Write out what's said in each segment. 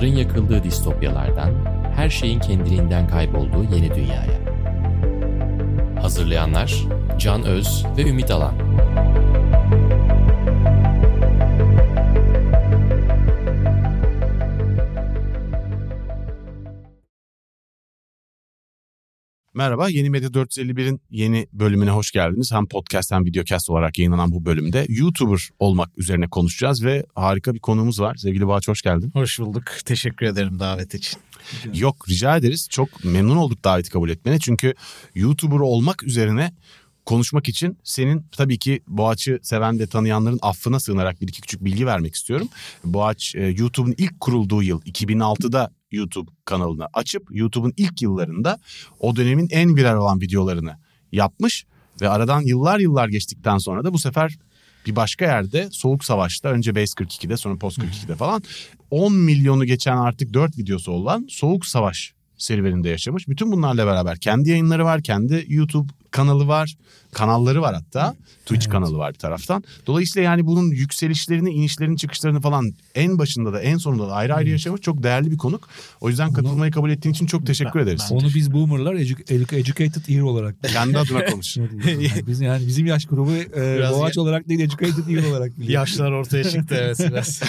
Medya 451 Kitapların yakıldığı distopyalardan, her şeyin kendiliğinden kaybolduğu yeni dünyaya. Hazırlayanlar Can Öz ve Ümit Alan. Merhaba, Yeni Medya 451'in yeni bölümüne hoş geldiniz. Hem podcast hem videocast olarak yayınlanan bu bölümde YouTuber olmak üzerine konuşacağız ve harika bir konuğumuz var. Sevgili Boğaç hoş geldin. Hoş bulduk. Teşekkür ederim davet için. Yok rica ederiz. Çok memnun olduk daveti kabul etmene. Çünkü YouTuber olmak üzerine konuşmak için senin tabii ki Boğaç'ı seven ve tanıyanların affına sığınarak bir iki küçük bilgi vermek istiyorum. Boğaç e, YouTube'un ilk kurulduğu yıl 2006'da YouTube kanalını açıp YouTube'un ilk yıllarında o dönemin en viral olan videolarını yapmış ve aradan yıllar yıllar geçtikten sonra da bu sefer bir başka yerde Soğuk Savaş'ta önce Base 42'de sonra Post 42'de falan 10 milyonu geçen artık 4 videosu olan Soğuk Savaş serüveninde yaşamış. Bütün bunlarla beraber kendi yayınları var, kendi YouTube kanalı var, kanalları var hatta. Twitch evet. kanalı var bir taraftan. Dolayısıyla yani bunun yükselişlerini, inişlerini, çıkışlarını falan en başında da en sonunda da ayrı ayrı yaşamış çok değerli bir konuk. O yüzden katılmayı kabul ettiğin için çok teşekkür ederiz. Onu biz boomerlar edu- educated ear olarak. Kendi adına konuş. yani biz yani bizim yaş grubu e, Boğaç ya... olarak değil educated ear olarak biliyor. Yaşlar ortaya çıktı evet biraz.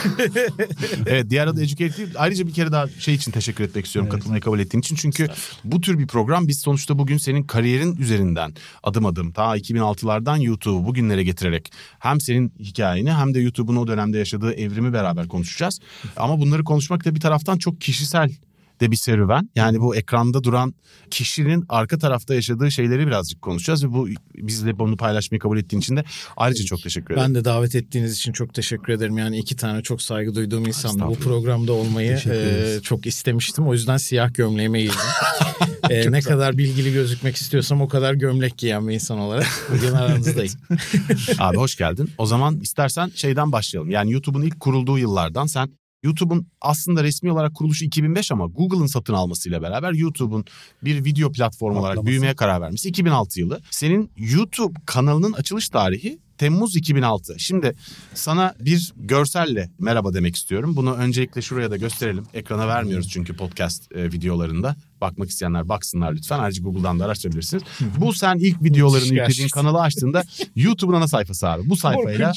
evet diğer adı educated Ayrıca bir kere daha şey için teşekkür etmek istiyorum evet. katılmayı kabul ettiğin için. Çünkü bu tür bir program biz sonuçta bugün senin kariyerin üzerinden adım adım ta 2006'lardan YouTube'u bugünlere getirerek hem senin hikayeni hem de YouTube'un o dönemde yaşadığı evrimi beraber konuşacağız. Ama bunları konuşmak da bir taraftan çok kişisel de bir serüven. Yani bu ekranda duran kişinin arka tarafta yaşadığı şeyleri birazcık konuşacağız ve bu bizle bunu paylaşmayı kabul ettiğin için de ayrıca çok teşekkür ederim. Ben de davet ettiğiniz için çok teşekkür ederim. Yani iki tane çok saygı duyduğum insanla bu programda olmayı e, çok istemiştim. O yüzden siyah gömleğime giydim. e, ne kadar bilgili gözükmek istiyorsam o kadar gömlek giyen bir insan olarak bugün aranızdayım. Abi hoş geldin. O zaman istersen şeyden başlayalım. Yani YouTube'un ilk kurulduğu yıllardan sen YouTube'un aslında resmi olarak kuruluşu 2005 ama Google'ın satın almasıyla beraber YouTube'un bir video platformu olarak büyümeye karar vermesi 2006 yılı. Senin YouTube kanalının açılış tarihi Temmuz 2006. Şimdi sana bir görselle merhaba demek istiyorum. Bunu öncelikle şuraya da gösterelim. Ekrana vermiyoruz çünkü podcast e, videolarında. Bakmak isteyenler baksınlar lütfen. Ayrıca Google'dan da araştırabilirsiniz. Bu sen ilk videolarını yüklediğin kanalı açtığında YouTube'un ana sayfası abi. Bu sayfayla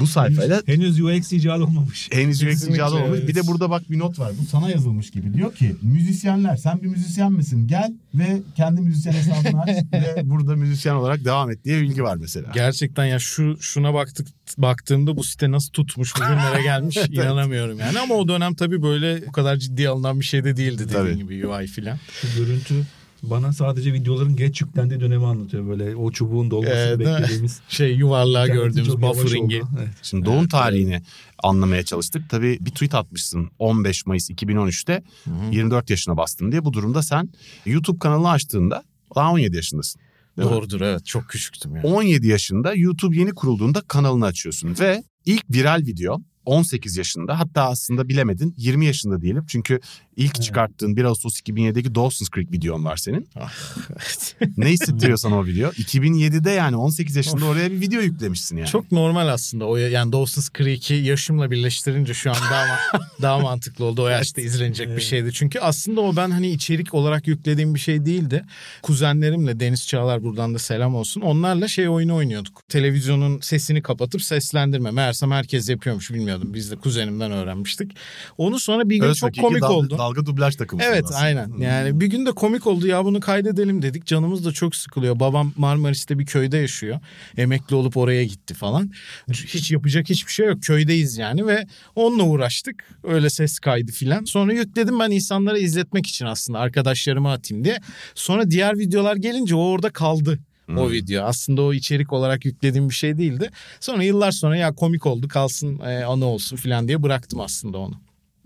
bu sayfayla henüz UX icadı olmamış. Henüz UX icadı olmamış. Evet. Bir de burada bak bir not var. Bu sana yazılmış gibi. Diyor ki müzisyenler sen bir müzisyen misin? Gel ve kendi müzisyen hesabını aç ve burada müzisyen olarak devam et diye bilgi var mesela. Gerçekten ya şu şuna baktık baktığımda bu site nasıl tutmuş bugünlere gelmiş evet. inanamıyorum yani ama o dönem tabii böyle bu kadar ciddi alınan bir şey de değildi dediğin tabii. gibi UI filan. Şu görüntü bana sadece videoların geç yüklendiği dönemi anlatıyor böyle o çubuğun dolmasını ee, beklediğimiz. Şey yuvarlığa gördüğümüz buffering'i. Evet. Şimdi doğum evet, tarihini anlamaya çalıştık. Tabii bir tweet atmışsın 15 Mayıs 2013'te Hı-hı. 24 yaşına bastın diye. Bu durumda sen YouTube kanalını açtığında daha 17 yaşındasın. Doğrudur evet çok küçüktüm yani. 17 yaşında YouTube yeni kurulduğunda kanalını açıyorsun ve ilk viral video 18 yaşında hatta aslında bilemedin 20 yaşında diyelim. Çünkü ilk evet. çıkarttığın 1 Ağustos 2007'deki Dawson's Creek videon var senin. Ah, ne hissettiriyorsan o video. 2007'de yani 18 yaşında of. oraya bir video yüklemişsin yani. Çok normal aslında. O yani Dawson's Creek'i yaşımla birleştirince şu an daha daha mantıklı oldu. O yaşta izlenecek evet. bir şeydi. Çünkü aslında o ben hani içerik olarak yüklediğim bir şey değildi. Kuzenlerimle Deniz Çağlar buradan da selam olsun. Onlarla şey oyunu oynuyorduk. Televizyonun sesini kapatıp seslendirme. Meğersem herkes yapıyormuş bilmiyordum. Biz de kuzenimden öğrenmiştik. Onu sonra bir gün Öz çok komik dalga, oldu dalga dublaj takımı. Evet aslında. aynen. Yani bir gün de komik oldu ya bunu kaydedelim dedik. Canımız da çok sıkılıyor. Babam Marmaris'te bir köyde yaşıyor. Emekli olup oraya gitti falan. Hiç yapacak hiçbir şey yok. Köydeyiz yani ve onunla uğraştık. Öyle ses kaydı filan. Sonra yükledim ben insanlara izletmek için aslında arkadaşlarıma atayım diye. Sonra diğer videolar gelince o orada kaldı o hmm. video. Aslında o içerik olarak yüklediğim bir şey değildi. Sonra yıllar sonra ya komik oldu kalsın e, anı olsun falan diye bıraktım aslında onu.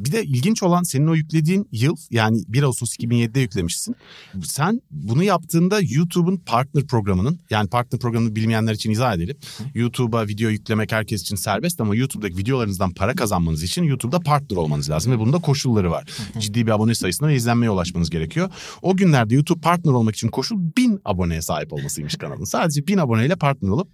Bir de ilginç olan senin o yüklediğin yıl yani 1 Ağustos 2007'de yüklemişsin. Sen bunu yaptığında YouTube'un partner programının yani partner programını bilmeyenler için izah edelim. YouTube'a video yüklemek herkes için serbest ama YouTube'daki videolarınızdan para kazanmanız için YouTube'da partner olmanız lazım ve bunun da koşulları var. Ciddi bir abone sayısına ve izlenmeye ulaşmanız gerekiyor. O günlerde YouTube partner olmak için koşul 1000 aboneye sahip olmasıymış kanalın. Sadece 1000 aboneyle partner olup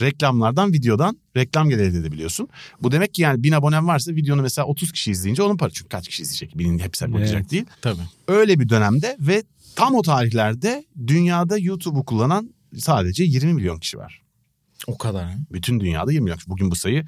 reklamlardan, videodan reklam geliri elde edebiliyorsun. Bu demek ki yani bin abonen varsa videonu mesela 30 kişi izleyince onun parası. Çünkü kaç kişi izleyecek? Binin hepsi bakacak Evet. değil. Tabii. Öyle bir dönemde ve tam o tarihlerde dünyada YouTube'u kullanan sadece 20 milyon kişi var. O kadar. ha. Bütün dünyada 20 milyon kişi. Bugün bu sayı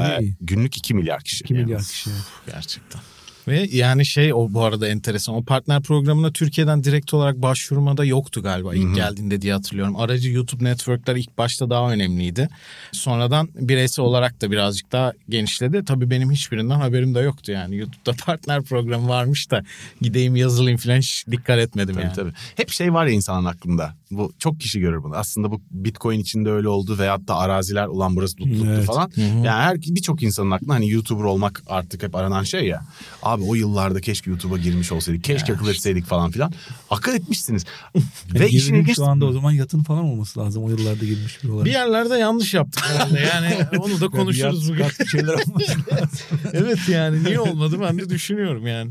e, günlük 2 milyar kişi. 2 milyar kişi. Gerçekten. Ve yani şey o bu arada enteresan. O partner programına Türkiye'den direkt olarak başvurmada yoktu galiba ilk Hı hı. geldiğinde diye hatırlıyorum. Aracı YouTube networkler ilk başta daha önemliydi. Sonradan bireysel olarak da birazcık daha genişledi. Tabii benim hiçbirinden haberim de yoktu yani. YouTube'da partner programı varmış da gideyim yazılayım falan hiç dikkat etmedim Tabii yani. tabii. Hep şey var ya insanın aklında. Bu çok kişi görür bunu. Aslında bu Bitcoin içinde öyle oldu veyahut da araziler ulan burası tutluktu Evet. falan. Hı hı. Yani her birçok insanın aklında hani YouTuber olmak artık hep aranan şey ya. Abi o yıllarda keşke YouTube'a girmiş olsaydık. Keşke akıl etseydik falan filan. Akıl etmişsiniz. Ve Ve işin ilginç şu anda o zaman yatın falan olması lazım o yıllarda girmiş bir olarak. Bir yerlerde yanlış yaptık herhalde. Yani onu da konuşuruz bugün. Yat, şeyler olması evet yani niye olmadı ben de düşünüyorum yani.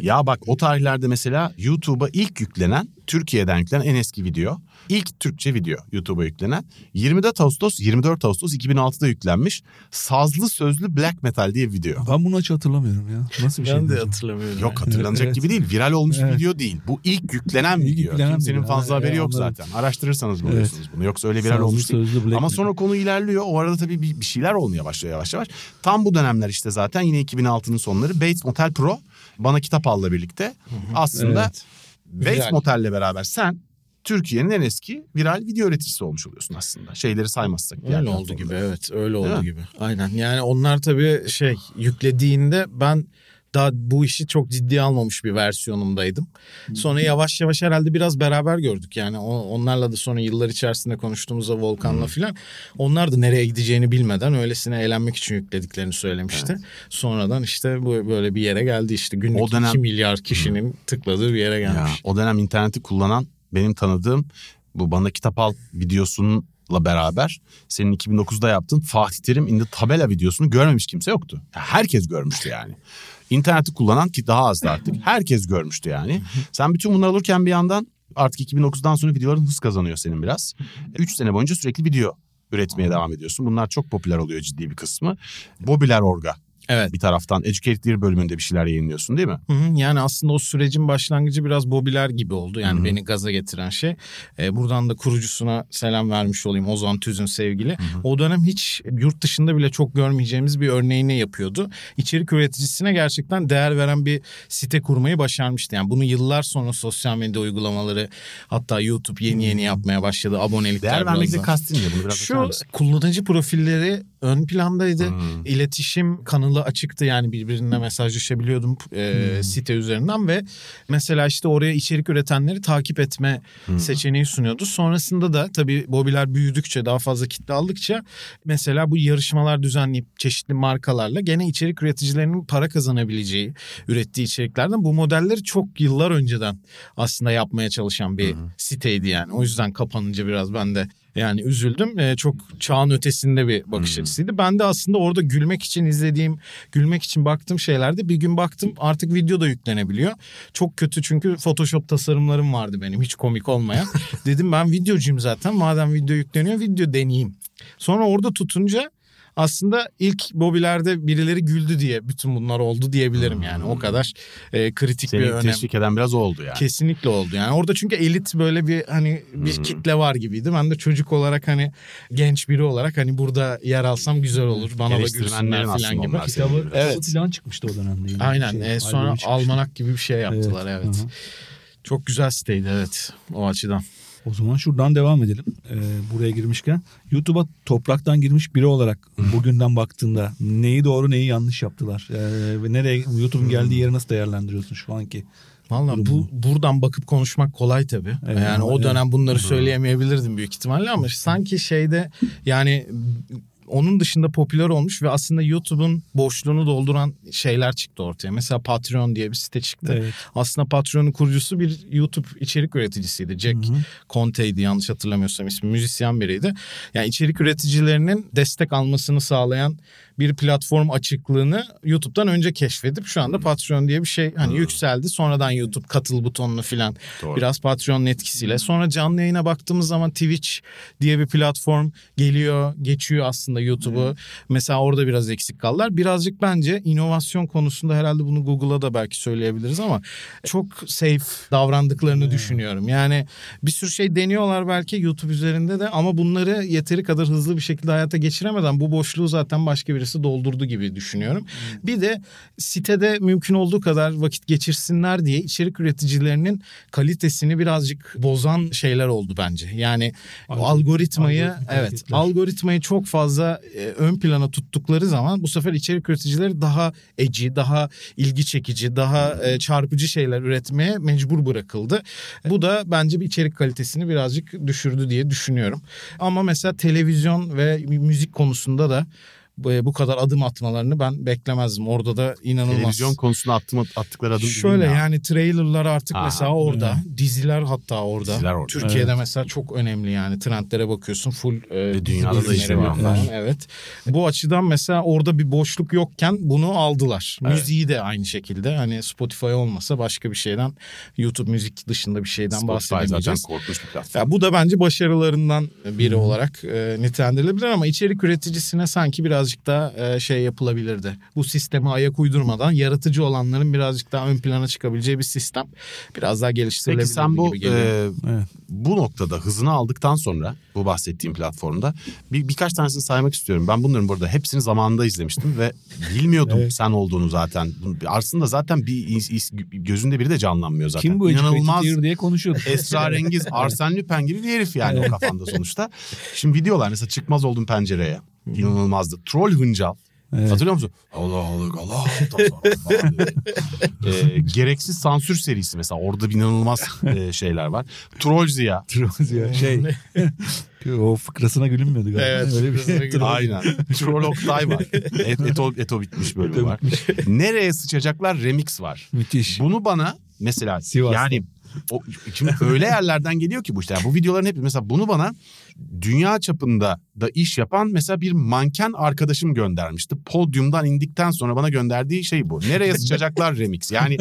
Ya bak o tarihlerde mesela YouTube'a ilk yüklenen, Türkiye'den yüklenen en eski video. ilk Türkçe video YouTube'a yüklenen. 24 Ağustos 24 Ağustos 2006'da yüklenmiş. Sazlı sözlü black metal diye bir video. Ben bunu hiç hatırlamıyorum ya. Nasıl bir şey? Ben de hatırlamıyorum. Yok hatırlanacak Evet. gibi değil. Viral olmuş bir Evet. video değil. Bu ilk yüklenen İlk video. yüklenen Kimsenin fazla Ha, haberi evet, yok anladım. zaten. Araştırırsanız Evet. buluyorsunuz bunu. Yoksa öyle viral Sazlı olmuş değil. sözlü Black Ama Metal. sonra konu ilerliyor. O arada tabii bir, bir şeyler olmaya başlıyor yavaş yavaş. Tam bu dönemler işte zaten yine 2006'nın sonları Bates Motel Pro bana kitap al'la birlikte aslında Evet. Viral. Motel'le beraber sen Türkiye'nin en eski viral video üreticisi olmuş oluyorsun aslında. Şeyleri saymazsak. Öyle oldu platformları. gibi evet öyle Değil oldu mi? gibi. Aynen yani onlar tabii şey yüklediğinde ben daha bu işi çok ciddiye almamış bir versiyonumdaydım. Sonra yavaş yavaş herhalde biraz beraber gördük yani onlarla da sonra yıllar içerisinde konuştuğumuzda Volkan'la filan onlar da nereye gideceğini bilmeden öylesine eğlenmek için yüklediklerini söylemişti. Sonradan işte bu böyle bir yere geldi işte günlük O dönem- 2 milyar kişinin tıkladığı bir yere Ya, gelmiş. o dönem interneti kullanan benim tanıdığım bu bana kitap al videosununla beraber senin 2009'da yaptığın Fatih Terim in the tabela videosunu görmemiş kimse yoktu. Ya herkes görmüştü yani. İnterneti kullanan ki daha azdı artık. Herkes görmüştü yani. Sen bütün bunları alırken bir yandan artık 2009'dan sonra videoların hız kazanıyor senin biraz. 3 sene boyunca sürekli video üretmeye devam ediyorsun. Bunlar çok popüler oluyor ciddi bir kısmı. Bobiler Orga Evet. bir taraftan. Educate Dear bölümünde bir şeyler yayınlıyorsun değil mi? Hı hı, Yani aslında o sürecin başlangıcı biraz Bobiler gibi oldu. Yani Hı hı. beni gaza getiren şey. Ee, buradan da kurucusuna selam vermiş olayım Ozan Tüzün sevgili. O dönem hiç yurt dışında bile çok görmeyeceğimiz bir örneğini yapıyordu. İçerik üreticisine gerçekten değer veren bir site kurmayı başarmıştı. Yani bunu yıllar sonra sosyal medya uygulamaları hatta YouTube yeni yeni yapmaya başladı. Abonelikler Değer vermekle kastın ne? Bunu biraz Şu kullanıcı profilleri ön plandaydı. Hmm. İletişim kanalı açıktı yani birbirine mesajlaşabiliyordum e, site üzerinden ve mesela işte oraya içerik üretenleri takip etme seçeneği sunuyordu. Sonrasında da tabii Bobiler büyüdükçe daha fazla kitle aldıkça mesela bu yarışmalar düzenleyip çeşitli markalarla gene içerik üreticilerinin para kazanabileceği ürettiği içeriklerden bu modelleri çok yıllar önceden aslında yapmaya çalışan bir siteydi yani. O yüzden kapanınca biraz ben de yani üzüldüm. Ee, çok çağın ötesinde bir bakış açısıydı. Ben de aslında orada gülmek için izlediğim, gülmek için baktığım şeylerde bir gün baktım artık video da yüklenebiliyor. Çok kötü çünkü Photoshop tasarımlarım vardı benim hiç komik olmayan. Dedim ben videocuyum zaten madem video yükleniyor video deneyeyim. Sonra orada tutunca aslında ilk Bobilerde birileri güldü diye bütün bunlar oldu diyebilirim yani. O kadar e, kritik Seni bir önem. teşvik eden biraz o oldu yani. Kesinlikle oldu. Yani orada çünkü elit böyle bir hani bir Hmm. kitle var gibiydi. Ben de çocuk olarak hani genç biri olarak hani burada yer alsam güzel olur. Bana da gülsünler falan gibi. Kitabı Evet. evet. falan çıkmıştı o dönemde. Yine. Aynen. Şey, E, sonra almanak gibi bir şey yaptılar evet. hı. Çok güzel siteydi evet o açıdan. O zaman şuradan devam edelim. Ee, buraya girmişken YouTube'a topraktan girmiş biri olarak bugünden baktığında neyi doğru neyi yanlış yaptılar? Ee, ve nereye YouTube'un geldiği yeri nasıl değerlendiriyorsun şu anki? Valla bu buradan bakıp konuşmak kolay tabii. Evet, yani o evet. dönem bunları söyleyemeyebilirdim büyük ihtimalle ama sanki şeyde yani onun dışında popüler olmuş ve aslında YouTube'un boşluğunu dolduran şeyler çıktı ortaya. Mesela Patreon diye bir site çıktı. Evet. Aslında Patreon'un kurucusu bir YouTube içerik üreticisiydi. Jack Conte'ydi yanlış hatırlamıyorsam ismi. Müzisyen biriydi. Yani içerik üreticilerinin destek almasını sağlayan bir platform açıklığını YouTube'dan önce keşfedip şu anda Patreon diye bir şey hani yükseldi. Sonradan YouTube katıl butonunu filan biraz Patreon'un etkisiyle. Sonra canlı yayına baktığımız zaman Twitch diye bir platform geliyor, geçiyor aslında YouTube'u. Mesela orada biraz eksik kaldılar. Birazcık bence inovasyon konusunda herhalde bunu Google'a da belki söyleyebiliriz ama çok safe davrandıklarını düşünüyorum. Yani bir sürü şey deniyorlar belki YouTube üzerinde de ama bunları yeteri kadar hızlı bir şekilde hayata geçiremeden bu boşluğu zaten başka birisi doldurdu gibi düşünüyorum. Bir de sitede mümkün olduğu kadar vakit geçirsinler diye içerik üreticilerinin kalitesini birazcık bozan şeyler oldu bence. Yani o Algoritma- algoritmayı algoritmik evet hareketler. algoritmayı çok fazla e, ön plana tuttukları zaman bu sefer içerik üreticileri daha eci, daha ilgi çekici, daha e, çarpıcı şeyler üretmeye mecbur bırakıldı. Bu da bence bir içerik kalitesini birazcık düşürdü diye düşünüyorum. Ama mesela televizyon ve müzik konusunda da bu, bu kadar adım atmalarını ben beklemezdim. Orada da inanılmaz. Televizyon konusunda attım, attıkları adım Şöyle ne? yani trailerlar artık Aha, mesela orada. Diziler hatta orada. Diziler orada. Türkiye'de mesela çok önemli yani. Trendlere bakıyorsun full e, dünyada da var falan. Evet. Bu açıdan mesela orada bir boşluk yokken bunu aldılar. Evet. Müziği de aynı şekilde. Hani Spotify olmasa başka bir şeyden YouTube müzik dışında bir şeyden Spotify zaten bahsedemeyeceğiz. korkunç bir platform. Ya bu da bence başarılarından biri olarak e, nitelendirilebilir ama içerik üreticisine sanki birazcık daha e, şey yapılabilirdi. Bu sisteme ayak uydurmadan yaratıcı olanların birazcık daha ön plana çıkabileceği bir sistem biraz daha Peki geliştirilebilirdi sen bu gibi geliyor. e, Evet. bu noktada hızını aldıktan sonra bu bahsettiğim platformda bir, birkaç tanesini saymak istiyorum. Ben bunların burada hepsini zamanında izlemiştim ve bilmiyordum Evet. sen olduğunu zaten. Aslında zaten bir is- is- gözünde biri de canlanmıyor zaten. Kim bu İnanılmaz diye konuşuyorduk. esrarengiz Arsene Lupin gibi bir herif yani o kafanda sonuçta. Şimdi videolar mesela çıkmaz oldum pencereye. İnanılmazdı. Troll hıncal. Evet. Hatırlıyor musun? Allah Allah Allah. ee, gereksiz sansür serisi mesela orada bir inanılmaz e, şeyler var. Troll Ziya. ya şey o fıkrasına gülünmüyordu galiba. Evet, Öyle bir şey. gülünmüyor. Aynen. Troll Oktay var. Et, eto, eto bitmiş bölümü var. Nereye sıçacaklar remix var. Müthiş. Bunu bana mesela Sivas'ta. yani o, şimdi öyle yerlerden geliyor ki bu işte. Yani bu videoların hep mesela bunu bana dünya çapında da iş yapan mesela bir manken arkadaşım göndermişti. Podyumdan indikten sonra bana gönderdiği şey bu. Nereye sıçacaklar remix. Yani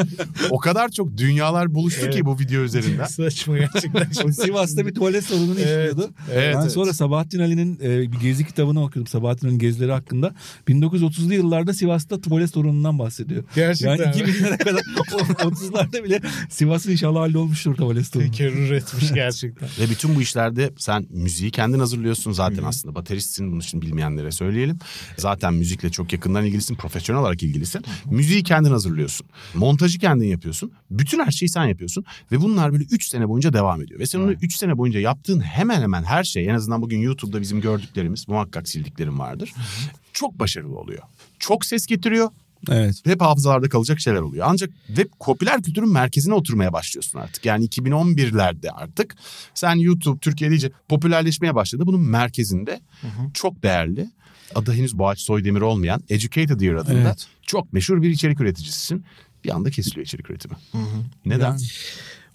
o kadar çok dünyalar buluştu ki bu video üzerinden. Saçma gerçekten. Sivas'ta bir tuvalet salonunu Evet. işliyordu. Evet, ben evet. sonra Sabahattin Ali'nin e, bir gezi kitabını okudum. Sabahattin Ali'nin gezileri hakkında. 1930'lu yıllarda Sivas'ta tuvalet sorunundan bahsediyor. Gerçekten. Yani 2000'lere kadar o 30'larda bile Sivas'ın inşallah hallolmuştur tuvalet sorunu. Tekerrür etmiş gerçekten. Ve bütün bu işlerde sen müziği kendin hazırlıyorsun zaten aslında bateristsin bunu şimdi bilmeyenlere söyleyelim. Zaten müzikle çok yakından ilgilisin, profesyonel olarak ilgilisin. Müziği kendin hazırlıyorsun. Montajı kendin yapıyorsun. Bütün her şeyi sen yapıyorsun ve bunlar böyle 3 sene boyunca devam ediyor. Ve sen onu 3 sene boyunca yaptığın hemen hemen her şey en azından bugün YouTube'da bizim gördüklerimiz muhakkak sildiklerim vardır. Çok başarılı oluyor. Çok ses getiriyor Evet. hep hafızalarda kalacak şeyler oluyor. Ancak web popüler kültürün merkezine oturmaya başlıyorsun artık. Yani 2011'lerde artık sen YouTube Türkiye'de iyice popülerleşmeye başladı. Bunun merkezinde çok değerli adı henüz Boğaç Soydemir olmayan Educated Year adında Evet. çok meşhur bir içerik üreticisisin. Bir anda kesiliyor içerik üretimi. Neden? Yani-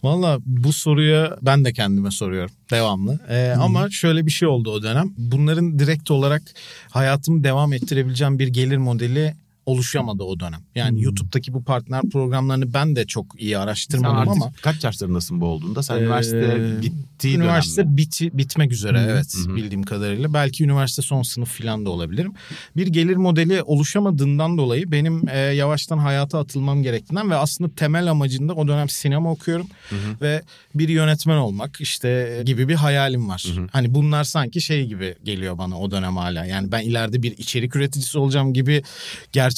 Valla bu soruya ben de kendime soruyorum devamlı. Ee, ama şöyle bir şey oldu o dönem. Bunların direkt olarak hayatımı devam ettirebileceğim bir gelir modeli oluşamadı o dönem. Yani YouTube'daki bu partner programlarını ben de çok iyi Sen araştırmadım artık ama kaç yaşlarındasın bu olduğunda? Sen Ee, üniversite bittiği üniversite dönem mi? biti, bitmek üzere hı. evet hı. bildiğim kadarıyla. Belki üniversite son sınıf falan da olabilirim. Bir gelir modeli oluşamadığından dolayı benim e, yavaştan hayata atılmam gerektiğinden ve aslında temel amacında o dönem sinema okuyorum ve bir yönetmen olmak işte gibi bir hayalim var. Hani bunlar sanki şey gibi geliyor bana o dönem hala. Yani ben ileride bir içerik üreticisi olacağım gibi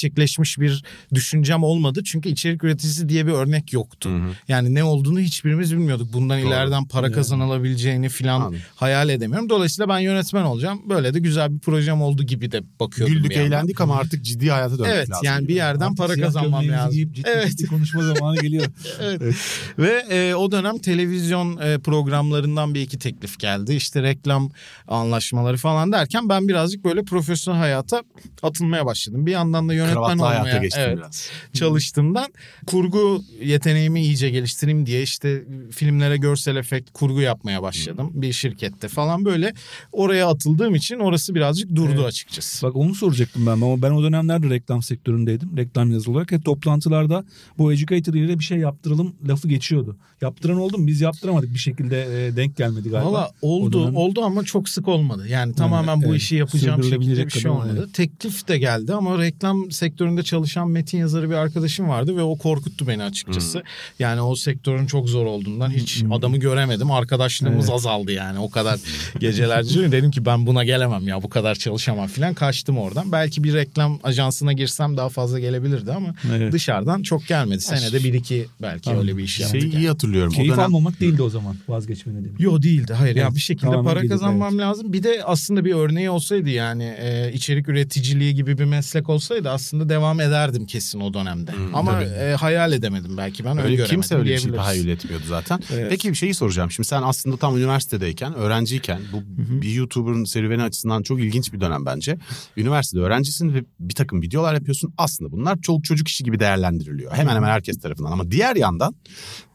gerçekleşmiş bir düşüncem olmadı. Çünkü içerik üreticisi diye bir örnek yoktu. Yani ne olduğunu hiçbirimiz bilmiyorduk. Bundan Doğru. ileriden para kazanılabileceğini falan Anladım. hayal edemiyorum. Dolayısıyla ben yönetmen olacağım. Böyle de güzel bir projem oldu gibi de bakıyordum. Güldük eğlendik ama artık ciddi hayata dönmek Evet lazım. yani gibi. bir yerden Artık para kazanmam lazım. giyip ciddi Evet. ciddi konuşma zamanı geliyor. Evet. Ve e, o dönem televizyon e, programlarından bir iki teklif geldi. İşte reklam anlaşmaları falan derken ben birazcık böyle profesyonel hayata atılmaya başladım. Bir yandan da Kaç yönetmen Kravatlı hayata olmaya geçtim evet, biraz. çalıştığımdan kurgu yeteneğimi iyice geliştireyim diye işte filmlere görsel efekt kurgu yapmaya başladım bir şirkette falan böyle oraya atıldığım için orası birazcık durdu Evet. açıkçası. Bak onu soracaktım ben ama ben o dönemlerde reklam sektöründeydim. Reklam yazılı olarak. Hep toplantılarda bu educator ile bir şey yaptıralım lafı geçiyordu. Yaptıran oldu mu? Biz yaptıramadık bir şekilde e, denk gelmedi galiba. Valla oldu dönem- oldu ama çok sık olmadı. Yani tamamen bu evet. işi yapacağım şekilde bir şey olmadı. olmadı. Teklif de geldi ama reklam sektöründe çalışan metin yazarı bir arkadaşım vardı ve o korkuttu beni açıkçası. Yani o sektörün çok zor olduğundan hiç adamı göremedim. Arkadaşlığımız Evet. azaldı yani o kadar gecelerce. Dedim ki ben buna gelemem ya bu kadar çalışamam falan kaçtım oradan. Belki bir reklam ajansına girsem daha fazla gelebilirdi ama Evet. dışarıdan çok gelmedi. Senede bir iki belki Tamam. öyle bir iş yaptık. Şeyi yani. iyi hatırlıyorum. Keyif o dönem almamak değildi o zaman vazgeçme nedeni. Yo değildi hayır ya Evet, bir şekilde tamamen para kazanmam lazım. Bir de aslında bir örneği olsaydı yani e, içerik üreticiliği gibi bir meslek olsaydı aslında devam ederdim kesin o dönemde. Ama tabii. e, hayal edemedim belki ben Öyle kimse öyle bir şey tahayyül etmiyordu zaten. Evet. Peki bir şeyi soracağım. Şimdi sen aslında tam üniversitedeyken, öğrenciyken bu bir YouTuber'ın serüveni açısından çok ilginç bir dönem bence. Üniversitede öğrencisin ve bir takım videolar yapıyorsun. Aslında bunlar çoluk çocuk işi gibi değerlendiriliyor. Hemen hemen herkes tarafından. Ama diğer yandan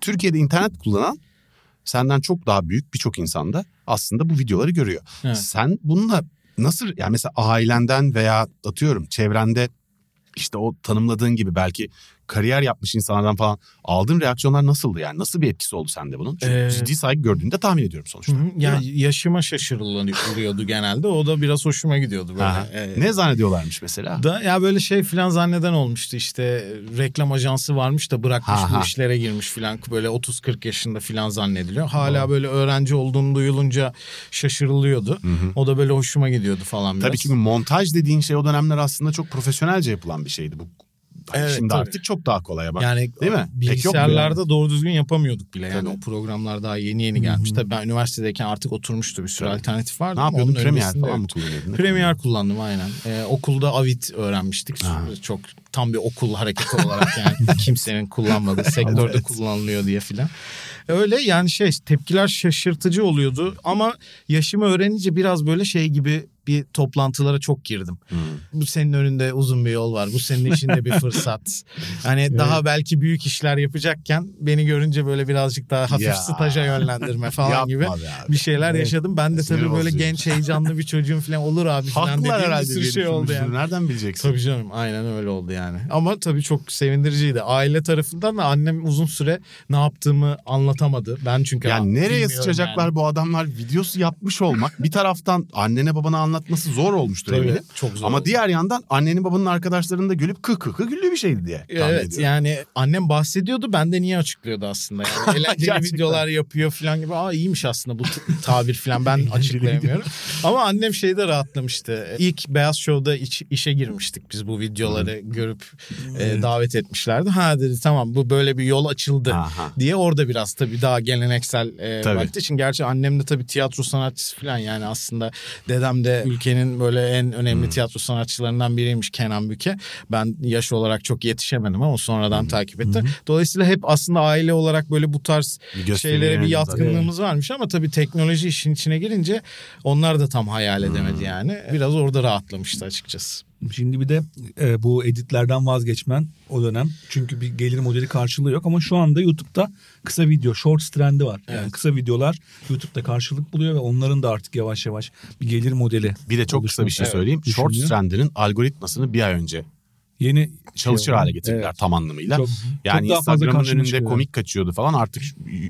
Türkiye'de internet kullanan senden çok daha büyük birçok insan da aslında bu videoları görüyor. Evet. Sen bununla nasıl yani mesela ailenden veya atıyorum çevrende işte o tanımladığın gibi belki kariyer yapmış insanlardan falan aldığın reaksiyonlar nasıldı yani? Nasıl bir etkisi oldu sende bunun? Çünkü Ee, ciddi saygı gördüğünü de tahmin ediyorum sonuçta. Hı hı. Yani yaşıma şaşırılıyordu genelde. O da biraz hoşuma gidiyordu böyle. Aha. E, Ne zannediyorlarmış mesela? da ya böyle şey filan zanneden olmuştu işte reklam ajansı varmış da bırakmış Ha, bu ha. işlere girmiş filan böyle 30-40 yaşında filan zannediliyor. Hala böyle öğrenci olduğunu duyulunca şaşırılıyordu. O da böyle hoşuma gidiyordu falan biraz. Tabii ki montaj dediğin şey o dönemler aslında çok profesyonelce yapılan bir şeydi. Bu Evet, şimdi tabii. artık çok daha kolaya bak. Yani Değil mi? Bilgisayarlarda doğru düzgün yapamıyorduk bile. Yani Tabii. o programlar daha yeni yeni gelmiş. Tabii ben üniversitedeyken artık oturmuştu bir sürü Tabii. alternatif vardı. ne yapıyordun? öncesinde falan mı kullanıyordun? Premiere kullandım aynen. Ee, okulda Avid öğrenmiştik. Ha. Çok tam bir okul hareketi olarak yani kimsenin kullanmadığı sektörde Evet. kullanılıyor diye filan. Öyle yani şey tepkiler şaşırtıcı oluyordu ama yaşımı öğrenince biraz böyle şey gibi bir toplantılara çok girdim. Hmm. Bu senin önünde uzun bir yol var. Bu senin içinde bir fırsat. Hani daha belki büyük işler yapacakken beni görünce böyle birazcık daha hafif Ya. staja yönlendirme falan gibi abi. bir şeyler Evet. yaşadım. Ben de Sinir tabii böyle bozucu. genç heyecanlı bir çocuğum falan olur abi falan Haklılar dediğim bir sürü şey oldu yani. Nereden bileceksin? Tabii canım aynen öyle oldu yani. Ama tabii çok sevindiriciydi. Aile tarafından da annem uzun süre ne yaptığımı anlatamadı. Ben çünkü Yani nereye sıçacaklar yani. bu adamlar videosu yapmış olmak bir taraftan annene babana anlatması zor olmuştur Tabii, eminim. çok zor Ama oldu. diğer yandan annenin babanın arkadaşlarının da gülüp kıh kıh güldüğü bir şeydi diye Evet ediyorum. yani annem bahsediyordu ben de niye açıklıyordu aslında yani eğlenceli videolar yapıyor falan gibi aa iyiymiş aslında bu tabir falan ben açıklayamıyorum ama annem şeyde rahatlamıştı ilk Beyaz Show'da iç- işe girmiştik biz bu videoları görüp e, davet etmişlerdi ha dedi tamam bu böyle bir yol açıldı Aha. diye orada biraz tabii daha geleneksel e, Tabii. vakti için gerçi annem de tabii tiyatro sanatçısı falan yani aslında dedem de ülkenin böyle en Hmm. önemli tiyatro sanatçılarından biriymiş Kenan Büke. Ben yaş olarak çok yetişemedim ama sonradan Hmm. takip ettim. Dolayısıyla hep aslında aile olarak böyle bu tarz Bir gösterime şeylere bir yatkınlığımız varmış ama tabii teknoloji işin içine girince onlar da tam hayal edemedi Hmm. yani. Biraz orada rahatlamıştı açıkçası. Şimdi bir de e, bu editlerden vazgeçmen o dönem. Çünkü bir gelir modeli karşılığı yok ama şu anda YouTube'da kısa video, shorts trendi var. Yani Evet. kısa videolar YouTube'da karşılık buluyor ve onların da artık yavaş yavaş bir gelir modeli. Bir de çok kısa bir şey söyleyeyim. Short düşünülüyor. trendinin algoritmasını bir ay önce Yeni çalışır şey hale getirdiler Evet. tam anlamıyla. Çok- yani çok Instagram'ın önünde çıkıyor. komik kaçıyordu falan artık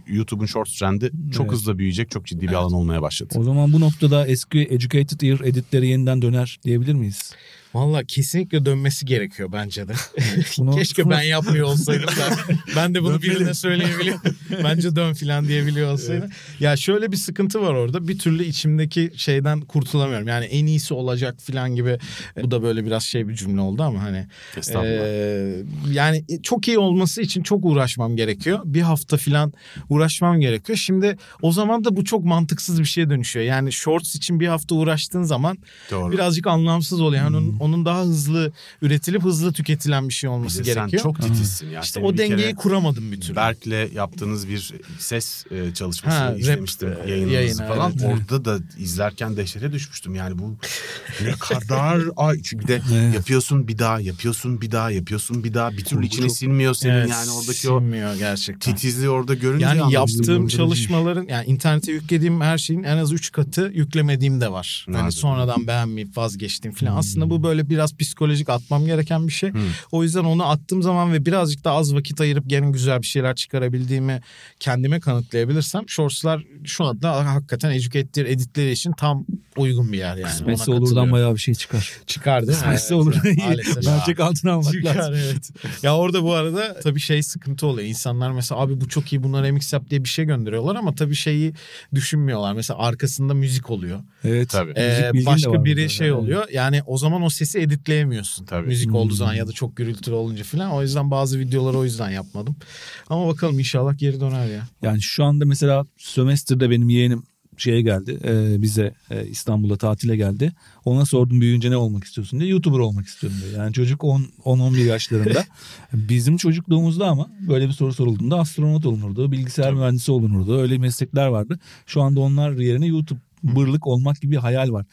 YouTube'un short trendi çok Evet. hızlı büyüyecek, çok ciddi bir alan olmaya başladı. O zaman bu noktada eski Educated Ear editleri yeniden döner diyebilir miyiz? Valla kesinlikle dönmesi gerekiyor bence de. Bunu- Keşke ben yapmıyor olsaydım da. Ben de bunu birine söyleyebiliyorum. Bence dön filan diyebiliyor olsaydım. Ya şöyle bir sıkıntı var orada. Bir türlü içimdeki şeyden kurtulamıyorum. Yani en iyisi olacak filan gibi. Bu da böyle biraz şey bir cümle oldu ama hani. Ee, yani çok iyi olması için çok uğraşmam gerekiyor. Bir hafta filan uğraşmam gerekiyor. Şimdi o zaman da bu çok mantıksız bir şeye dönüşüyor. Yani shorts için bir hafta uğraştığın zaman Doğru. birazcık anlamsız oluyor. Yani onun, onun daha hızlı üretilip hızlı tüketilen bir şey Bir olması sen gerekiyor. çok titizsin ya. İşte Seni o bir dengeyi kere kuramadım bir türlü. Berk'le yaptığınız bir ses e, çalışması Ha, rap, izlemiştim e, yayınınızı yayını, falan. evet. Orada da izlerken dehşete düşmüştüm. Yani bu ne kadar ay çünkü bir de Evet. yapıyorsun bir daha yapıyorsun bir daha yapıyorsun bir daha bir türlü içine çok- sinmiyor senin Evet, yani oradaki o sinmiyor gerçekten. titizliği orada görünce Yani yaptığım çalışmaların yani internete yüklediğim her şeyin en az 3 katı yüklemediğim de var. Nerede? Hani sonradan beğenmeyip vazgeçtiğim falan. Aslında bu böyle biraz psikolojik atmam gereken bir şey. O yüzden onu attığım zaman ve birazcık da az vakit ayırıp gene güzel bir şeyler çıkarabildiğimi kendime kanıtlayabilirsem Shorts'lar şu anda hakikaten educate'dir editleri için tam uygun bir yer yani. Kısmetse olurdan bayağı bir şey çıkar. çıkar değil mi? Kısmetse Evet, olur. Mercek altına almak Çıkar lazım. evet. Ya orada bu arada tabii şey sıkıntı oluyor. İnsanlar mesela abi bu çok iyi bunlar remix yap diye bir şey gönderiyorlar ama tabii şeyi düşünmüyorlar. Mesela arkasında müzik oluyor. Evet. Tabii. Ee, Müzik başka biri şey oluyor. Yani o zaman o sesi editleyemiyorsun. Tabii. Müzik olduğu Hmm. zaman ya da çok gürültülü olunca falan. O yüzden bazı videoları o yüzden yapmadım. Ama bakalım inşallah geri döner ya. Yani şu anda mesela sömestrde benim yeğenim şeye geldi e, bize e, İstanbul'a tatile geldi. Ona sordum büyüyünce ne olmak istiyorsun diye YouTuber olmak istiyorum diye. Yani çocuk 10 10-11 yaşlarında. Bizim çocukluğumuzda ama böyle bir soru sorulduğunda astronot olunurdu, bilgisayar mühendisi olunurdu. Öyle meslekler vardı. Şu anda onlar yerine YouTuber'lık olmak gibi bir hayal var.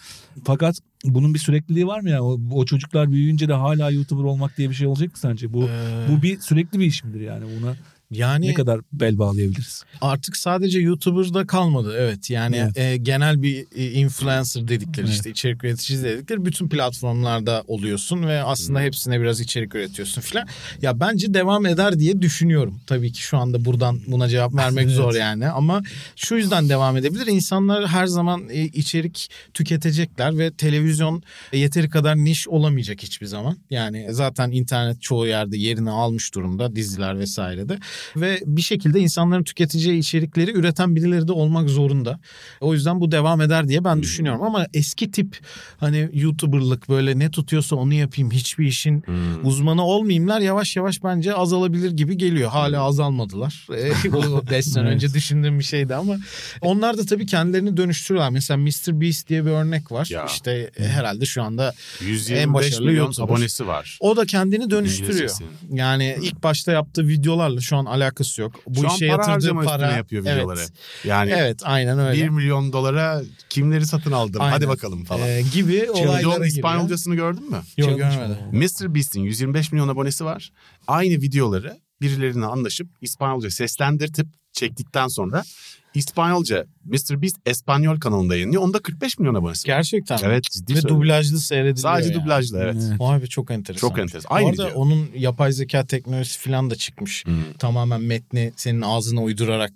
Fakat bunun bir sürekliliği var mı ya? O, o çocuklar büyüyünce de hala YouTuber olmak diye bir şey olacak mı sence? Bu Ee, bu bir sürekli bir iş midir yani? Buna yani ne kadar bel bağlayabiliriz? artık sadece YouTuber'da kalmadı. Evet yani Evet. e, genel bir e, influencer dedikleri Evet. işte içerik üreticisi dedikleri bütün platformlarda oluyorsun ve aslında hepsine biraz içerik üretiyorsun filan. Ya bence devam eder diye düşünüyorum. Tabii ki şu anda buradan buna cevap vermek Evet. zor yani ama şu yüzden devam edebilir. İnsanlar her zaman e, içerik tüketecekler ve televizyon yeteri kadar niş olamayacak hiçbir zaman. Yani zaten internet çoğu yerde yerini almış durumda diziler vesairede ve bir şekilde insanların tüketeceği içerikleri üreten birileri de olmak zorunda. O yüzden bu devam eder diye ben düşünüyorum ama eski tip hani YouTuber'lık böyle ne tutuyorsa onu yapayım hiçbir işin Hmm. uzmanı olmayayımlar yavaş yavaş bence azalabilir gibi geliyor. Hala azalmadılar. E, o 5 sene Evet. önce düşündüğüm bir şeydi ama onlar da tabii kendilerini dönüştürüyorlar. Mesela Mr. Beast diye bir örnek var. Ya. İşte e, herhalde şu anda 125 başarılı milyon YouTuber. abonesi var. o da kendini dönüştürüyor. Yani ilk başta yaptığı videolarla şu an alakası yok. Bu Şu an işe para yatırdığı harcama para üstüne yapıyor videoları. Evet. Yani Evet aynen öyle. 1 milyon dolara kimleri satın aldım Aynen. hadi bakalım falan. Ee, gibi olaylara giriyor. İspanyolcasını gördün mü? Yok görmedim. Mr. Beast'in 125 milyon abonesi var. Aynı videoları birilerine anlaşıp İspanyolca seslendirtip çektikten sonra İspanyolca Mr. Beast Espanyol kanalında yayınlıyor. Onda 45 milyon abonesi. Gerçekten. Evet ciddi Ve söylüyorum. dublajlı seyrediliyor Sadece yani. dublajlı evet. Evet. Vay be çok enteresan. Çok enteresan. Bu Aynı arada video. onun yapay zeka teknolojisi falan da çıkmış. Hmm. Tamamen metni senin ağzına uydurarak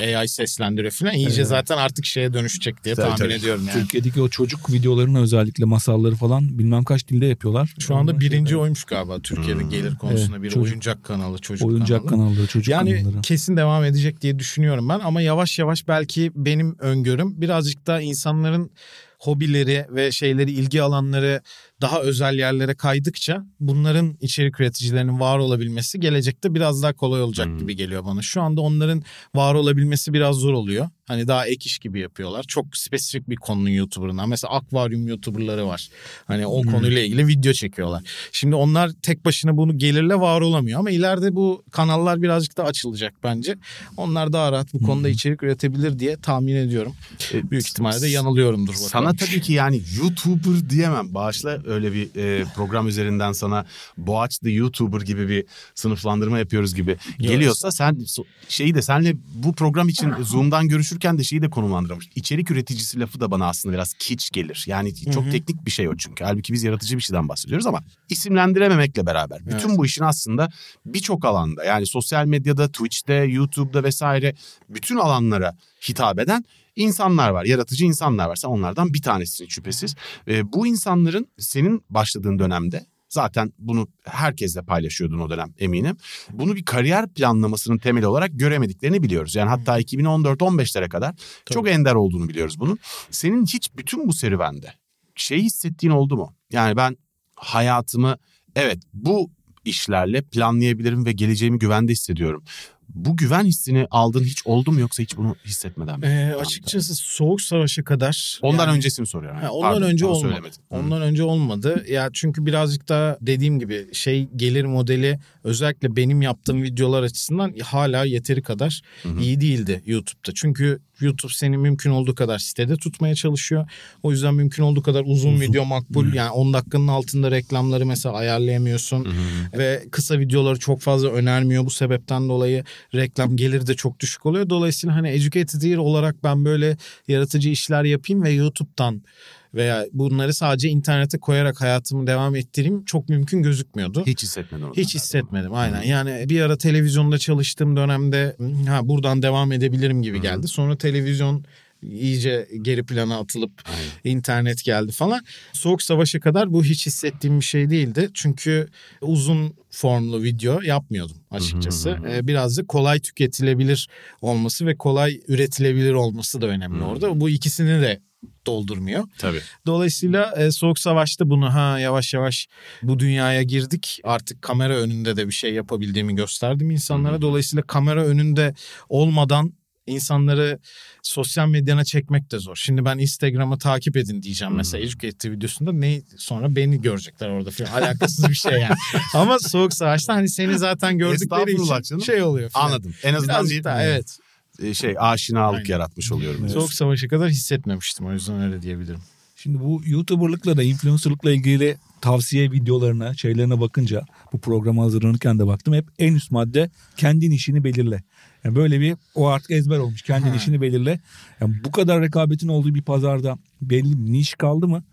AI seslendiriyor falan. İyice Evet. zaten artık şeye dönüşecek diye Tabii, tahmin tabii. ediyorum yani. Türkiye'deki o çocuk videolarını özellikle masalları falan bilmem kaç dilde yapıyorlar. Şu anda Onlar birinci şeyler. oymuş galiba Türkiye'de Hmm. gelir konusunda Evet, bir çocuk- oyuncak kanalı, çocuk oyuncak kanalı. kanalları, çocuk Yani kanalları. kesin devam edecek diye düşünüyorum ben ama yavaş yavaş belki benim öngörüm birazcık da insanların hobileri ve şeyleri ilgi alanları daha özel yerlere kaydıkça bunların içerik üreticilerinin var olabilmesi gelecekte biraz daha kolay olacak Hmm. gibi geliyor bana. Şu anda onların var olabilmesi biraz zor oluyor. Hani daha ek iş gibi yapıyorlar. Çok spesifik bir konunun YouTuber'ından. Mesela akvaryum YouTuber'ları var. Hani o Hmm. konuyla ilgili video çekiyorlar. Şimdi onlar tek başına bunu gelirle var olamıyor ama ileride bu kanallar birazcık da açılacak bence. Onlar daha rahat bu konuda içerik üretebilir diye tahmin ediyorum. E, Büyük ihtimalle de yanılıyorumdur. bakalım. Sana tabii ki yani YouTuber diyemem. Bağışla öyle bir e, program üzerinden sana Boğaç the YouTuber gibi bir sınıflandırma yapıyoruz gibi geliyorsa sen şeyi de senle bu program için Zoom'dan görüşürken de şeyi de konumlandırmış. İçerik üreticisi lafı da bana aslında biraz kiç gelir. Yani çok hı. teknik bir şey o çünkü. Halbuki biz yaratıcı bir şeyden bahsediyoruz ama isimlendirememekle beraber bütün Evet. bu işin aslında birçok alanda yani sosyal medyada, Twitch'te, YouTube'da vesaire bütün alanlara hitap eden insanlar var. Yaratıcı insanlar var. Sen onlardan bir tanesin şüphesiz. Ee, bu insanların senin başladığın dönemde zaten bunu herkesle paylaşıyordun o dönem eminim. Bunu bir kariyer planlamasının temeli olarak göremediklerini biliyoruz. Yani hatta 2014-15'lere kadar çok ender olduğunu biliyoruz bunun. Senin hiç bütün bu serüvende şey hissettiğin oldu mu? Yani ben hayatımı evet bu işlerle planlayabilirim ve geleceğimi güvende hissediyorum. Bu güven hissini aldın hiç oldu mu yoksa hiç bunu hissetmeden mi? Ee, açıkçası Soğuk Savaş'a kadar... Ondan yani- öncesini soruyorum. Ha, ondan Pardon, önce olmadı. söylemedim. Hı. Ondan önce olmadı. Ya çünkü birazcık daha dediğim gibi şey gelir modeli özellikle benim yaptığım videolar açısından hala yeteri kadar iyi değildi YouTube'da. Çünkü YouTube seni mümkün olduğu kadar sitede tutmaya çalışıyor. O yüzden mümkün olduğu kadar uzun, video makbul. Yani 10 dakikanın altında reklamları mesela ayarlayamıyorsun. Ve kısa videoları çok fazla önermiyor. Bu sebepten dolayı reklam geliri de çok düşük oluyor. Dolayısıyla hani educated ear olarak ben böyle yaratıcı işler yapayım ve YouTube'dan veya bunları sadece internete koyarak hayatımı devam ettireyim çok mümkün gözükmüyordu. Hiç hissetmedin onu. Hiç hissetmedim aynen. Yani bir ara televizyonda çalıştığım dönemde ha buradan devam edebilirim gibi geldi. Sonra televizyon iyice geri plana atılıp internet geldi falan. Soğuk savaşa kadar bu hiç hissettiğim bir şey değildi. Çünkü uzun formlu video yapmıyordum açıkçası. Ee, Biraz da kolay tüketilebilir olması ve kolay üretilebilir olması da önemli orada. Bu ikisini de doldurmuyor. Tabii. Dolayısıyla e, Soğuk Savaş'ta bunu ha yavaş yavaş bu dünyaya girdik. Artık kamera önünde de bir şey yapabildiğimi gösterdim insanlara. Dolayısıyla kamera önünde olmadan insanları sosyal medyana çekmek de zor. Şimdi ben Instagram'ı takip edin diyeceğim mesela Educate videosunda ne sonra beni görecekler orada falan. Alakasız bir şey yani. Ama Soğuk Savaş'ta hani seni zaten gördükleri için canım. şey oluyor falan. Anladım. En azından Birazcık bir daha, evet. e, şey aşinalık Aynen. yaratmış oluyorum. Soğuk Savaş'a kadar hissetmemiştim o yüzden öyle diyebilirim. Şimdi bu YouTuber'lıkla da influencer'lıkla ilgili tavsiye videolarına, şeylerine bakınca bu programa hazırlanırken de baktım. Hep en üst madde kendin işini belirle. Yani böyle bir o artık ezber olmuş. Kendin Ha. işini belirle. Yani bu kadar rekabetin olduğu bir pazarda belli bir niş kaldı mı?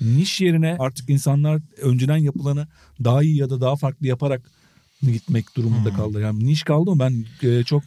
Niş yerine artık insanlar önceden yapılanı daha iyi ya da daha farklı yaparak gitmek durumunda kaldı. Yani niş kaldı mı? Ben e, çok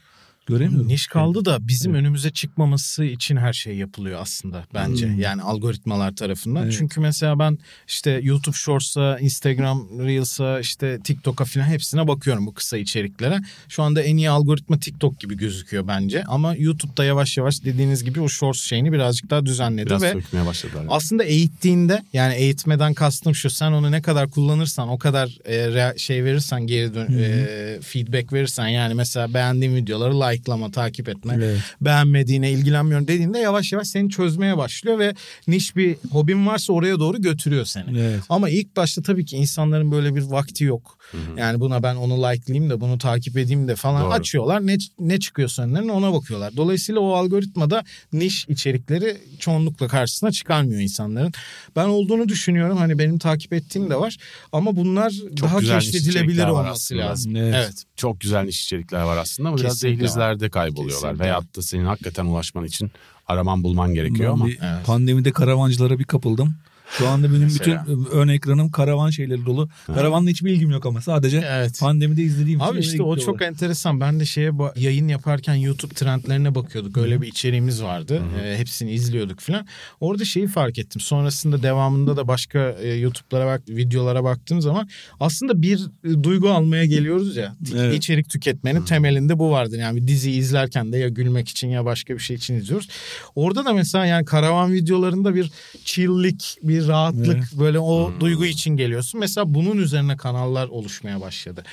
göremiyorum. Niş kaldı da bizim önümüze çıkmaması için her şey yapılıyor aslında bence. Yani algoritmalar tarafından. Evet. Çünkü mesela ben işte YouTube Shorts'a, Instagram Reels'a, işte TikTok'a falan hepsine bakıyorum bu kısa içeriklere. Şu anda en iyi algoritma TikTok gibi gözüküyor bence. Ama YouTube'da yavaş yavaş dediğiniz gibi o Shorts şeyini birazcık daha düzenledi Biraz ve sökmeye başladılar. aslında eğittiğinde yani eğitmeden kastım şu sen onu ne kadar kullanırsan o kadar e, şey verirsen geri dön e, feedback verirsen yani mesela beğendiğin videoları like'lama takip etme Evet. beğenmediğine ilgilenmiyorum dediğinde yavaş yavaş seni çözmeye başlıyor ve niş bir hobin varsa oraya doğru götürüyor seni. Evet. Ama ilk başta tabii ki insanların böyle bir vakti yok. Yani buna ben onu like'layayım da bunu takip edeyim de falan Doğru. açıyorlar. Ne ne çıkıyorsa önlerine ona bakıyorlar. Dolayısıyla o algoritmada niş içerikleri çoğunlukla karşısına çıkarmıyor insanların. Ben olduğunu düşünüyorum. Hani benim takip ettiğim de var. Ama bunlar daha güzel niş keşfedilebilir var olması aslında. lazım. Evet. Evet. Çok güzel niş içerikler var aslında ama biraz Kesinlikle dehlizlerde kayboluyorlar. Kesinlikle. Veyahut da senin hakikaten ulaşman için araman bulman gerekiyor Ben ama. bir Evet. pandemide karavancılara bir kapıldım. Şu anda benim Mesela. bütün ön ekranım karavan şeyleri dolu. Karavanla hiçbir ilgim yok ama sadece Evet. pandemide izlediğim Abi işte o çok enteresan. Ben de şeye yayın yaparken YouTube trendlerine bakıyorduk. Öyle bir içeriğimiz vardı. Ee, hepsini izliyorduk falan. Orada şeyi fark ettim. Sonrasında devamında da başka e, YouTube'lara bak, videolara baktığım zaman aslında bir e, duygu almaya geliyoruz ya. Evet. İçerik tüketmenin temelinde bu vardır. Yani dizi izlerken de ya gülmek için ya başka bir şey için izliyoruz. Orada da mesela yani karavan videolarında bir chilllik, bir rahatlık Evet. böyle o duygu için geliyorsun. Mesela bunun üzerine kanallar oluşmaya başladı.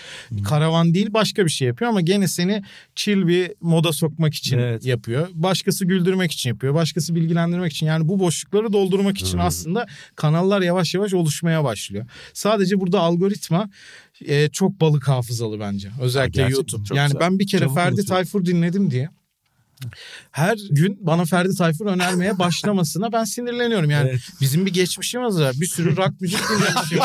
Karavan değil başka bir şey yapıyor ama gene seni chill bir moda sokmak için Evet. yapıyor. Başkası güldürmek için yapıyor. Başkası bilgilendirmek için. Yani bu boşlukları doldurmak için aslında kanallar yavaş yavaş oluşmaya başlıyor. Sadece burada algoritma e, çok balık hafızalı bence. Özellikle gerçekten YouTube. çok Yani güzel. ben bir kere Çabuk Ferdi unutuyor. Tayfur dinledim diye her gün bana Ferdi Tayfur önermeye başlamasına ben sinirleniyorum. Yani Evet. bizim bir geçmişimiz var. Bir sürü rock müzik dinlemişim.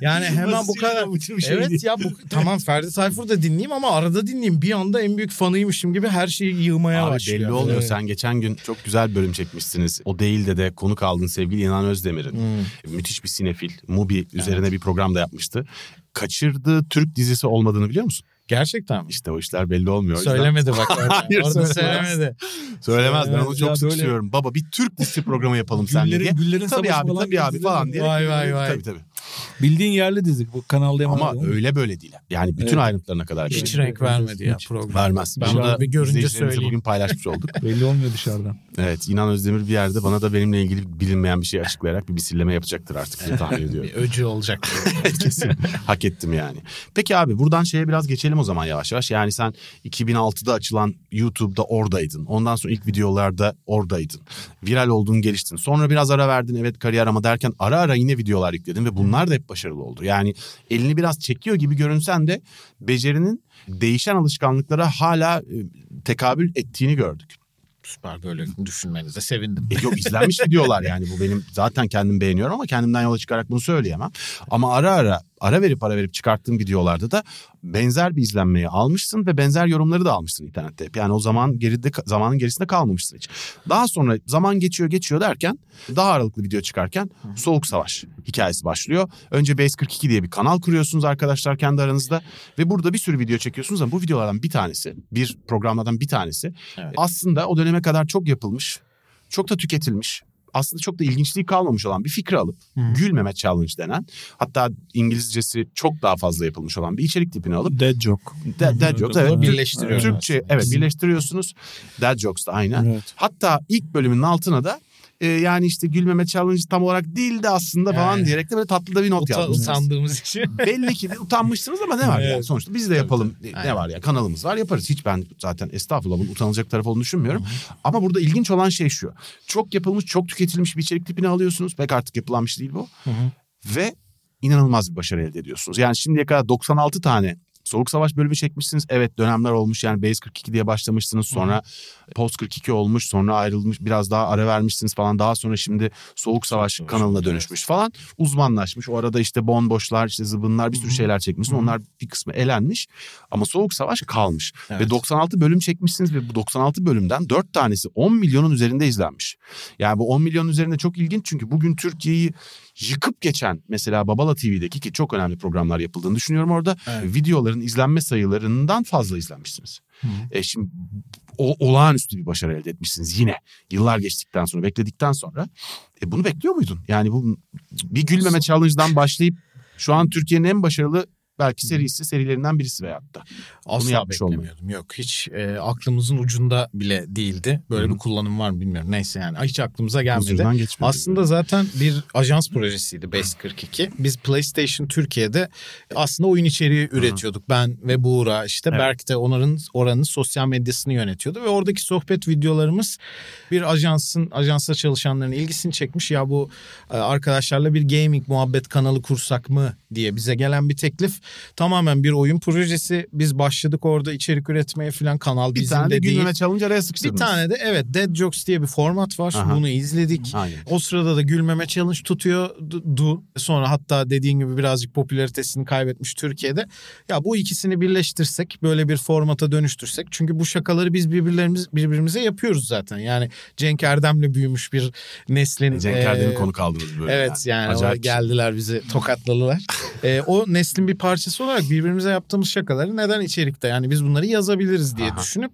Yani hemen bu kadar. şey evet değil. ya bu tamam Ferdi Tayfur da dinleyeyim ama arada dinleyeyim. Bir anda en büyük fanıymışım gibi her şeyi yığmaya Abi başlıyor. belli olmuyor. Evet. Sen geçen gün çok güzel bölüm çekmişsiniz. O değil de de konuk aldın sevgili İnan Özdemir'in. Hmm. Müthiş bir sinefil. Mubi üzerine bir program da yapmıştı. Kaçırdığı Türk dizisi olmadığını biliyor musun? Gerçekten mi? İşte o işler belli olmuyor. Söylemedi bak orada. Hayır, orada söylemez. söylemedi. Söylemez ben onu Söylemez çok böyle- istiyorum. Baba bir Türk dizisi programı yapalım Güllerin- diye. Güllerin tabii abi falan tabii abi falan diye. Vay, vay, vay. Tabii tabii. Bildiğin yerli dizi. Bu kanalda Ama öyle böyle değil. Yani bütün Evet. ayrıntılarına kadar Hiç geçiyor. renk vermedi ya Hiç. program. Vermez. Ben Bunu bir görünce söyleyeyim. bugün paylaşmış olduk. Belli olmuyor dışarıdan. evet İnan Özdemir bir yerde bana da benimle ilgili bilinmeyen bir şey açıklayarak bir misilleme yapacaktır artık diye tahmin ediyorum. Bir öcü olacak. Kesin. Hak ettim yani. Peki abi buradan şeye biraz geçelim o zaman yavaş yavaş. Yani sen 2006'da açılan YouTube'da oradaydın. Ondan sonra ilk videolarda oradaydın. Viral oldun geliştin. Sonra biraz ara verdin evet kariyer ama derken ara ara yine videolar yükledin ve bunlar da hep başarılı oldu. Yani elini biraz çekiyor gibi görünsen de becerinin değişen alışkanlıklara hala e, tekabül ettiğini gördük. Süper böyle düşünmenize sevindim. E yok izlenmiş videolar yani bu benim zaten kendim beğeniyorum ama kendimden yola çıkarak bunu söyleyemem. Ama ara ara ara verip ara verip çıkarttığım videolarda da benzer bir izlenmeyi almışsın ve benzer yorumları da almışsın internette. Yani o zaman geride zamanın gerisinde kalmamışsın hiç. Daha sonra zaman geçiyor geçiyor derken daha aralıklı video çıkarken Soğuk Savaş hikayesi başlıyor. Önce Base 42 diye bir kanal kuruyorsunuz arkadaşlar kendi aranızda ve burada bir sürü video çekiyorsunuz ama bu videolardan bir tanesi, bir programlardan bir tanesi Evet. aslında o döneme kadar çok yapılmış, çok da tüketilmiş, aslında çok da ilginçliği kalmamış olan bir fikri alıp gülmeme challenge denen hatta İngilizcesi çok daha fazla yapılmış olan bir içerik tipini alıp Dead joke. Dead, dead jokes evet Birleştiriyor Türkçe evet birleştiriyorsunuz. Dead jokes da aynen. Evet. Hatta ilk bölümün altına da e, yani işte gülmeme challenge tam olarak değil de aslında falan Yani. diyerek de böyle tatlı da bir not Uta, yazmışsınız. utandığımız için. Belli ki de utanmışsınız ama ne var yani? Evet. sonuçta biz de yapalım. ne Aynen. var ya? Kanalımız var yaparız. Hiç ben zaten estağfurullah bunun utanılacak tarafı olduğunu düşünmüyorum. Ama burada ilginç olan şey şu. Çok yapılmış çok tüketilmiş bir içerik tipini alıyorsunuz. Pek artık yapılan bir şey değil bu ve inanılmaz bir başarı elde ediyorsunuz. Yani şimdiye kadar 96 tane Soğuk Savaş bölümü çekmişsiniz. Evet dönemler olmuş yani Base 42 diye başlamışsınız. Sonra Post 42 olmuş. Sonra ayrılmış biraz daha ara vermişsiniz falan. Daha sonra şimdi Soğuk Savaş Savaş, kanalına dönüşmüş falan. Uzmanlaşmış. O arada işte bomboşlar, işte zıbınlar bir sürü şeyler çekmişsin. Onlar bir kısmı elenmiş. Ama Soğuk Savaş kalmış. Ve Evet. 96 bölüm çekmişsiniz ve bu 96 bölümden 4 tanesi 10 milyonun üzerinde izlenmiş. Yani bu 10 milyonun üzerinde çok ilginç çünkü bugün Türkiye'yi yıkıp geçen mesela Babala TV'deki ki çok önemli programlar yapıldığını düşünüyorum orada. Evet. Videoların izlenme sayılarından fazla izlenmişsiniz. E şimdi o, olağanüstü bir başarı elde etmişsiniz yine. Yıllar geçtikten sonra, bekledikten sonra. E bunu bekliyor muydun? Yani bu bir gülmeme challenge'dan başlayıp şu an Türkiye'nin en başarılı belki serisi serilerinden birisi veyahut da. Asla yapmış olmayı. beklemiyordum. Yok hiç e, aklımızın ucunda bile değildi. Böyle Hı hı. bir kullanım var mı bilmiyorum. Neyse yani hiç aklımıza gelmedi. Aslında zaten bir ajans projesiydi Base 42. Biz PlayStation Türkiye'de aslında oyun içeriği üretiyorduk. Ben ve Buğra işte Evet. Berk de onların oranın sosyal medyasını yönetiyordu ve oradaki sohbet videolarımız bir ajansın ajansta çalışanların ilgisini çekmiş. Ya bu e, arkadaşlarla bir gaming muhabbet kanalı kursak mı diye bize gelen bir teklif. Tamamen bir oyun projesi. Biz başladık orada içerik üretmeye falan kanal bir bizim tane de de değil. gülmeme challenge araya Bir sıkıştırdınız. tane de evet Dead Jokes diye bir format var. Aha. Bunu izledik. Aynen. O sırada da gülmeme challenge tutuyordu. Sonra hatta dediğin gibi birazcık popülaritesini kaybetmiş Türkiye'de. Ya bu ikisini birleştirsek böyle bir formata dönüştürsek. Çünkü bu şakaları biz birbirlerimiz birbirimize yapıyoruz zaten. Yani Cenk Erdem'le büyümüş bir neslin. Cenk e, Erdem'i konuk aldınız böyle. Evet yani, bir şey. geldiler bizi tokatladılar. E, o neslin bir parçası olarak birbirimize yaptığımız şakaları neden içerikte yani biz bunları yazabiliriz diye Aha. düşünüp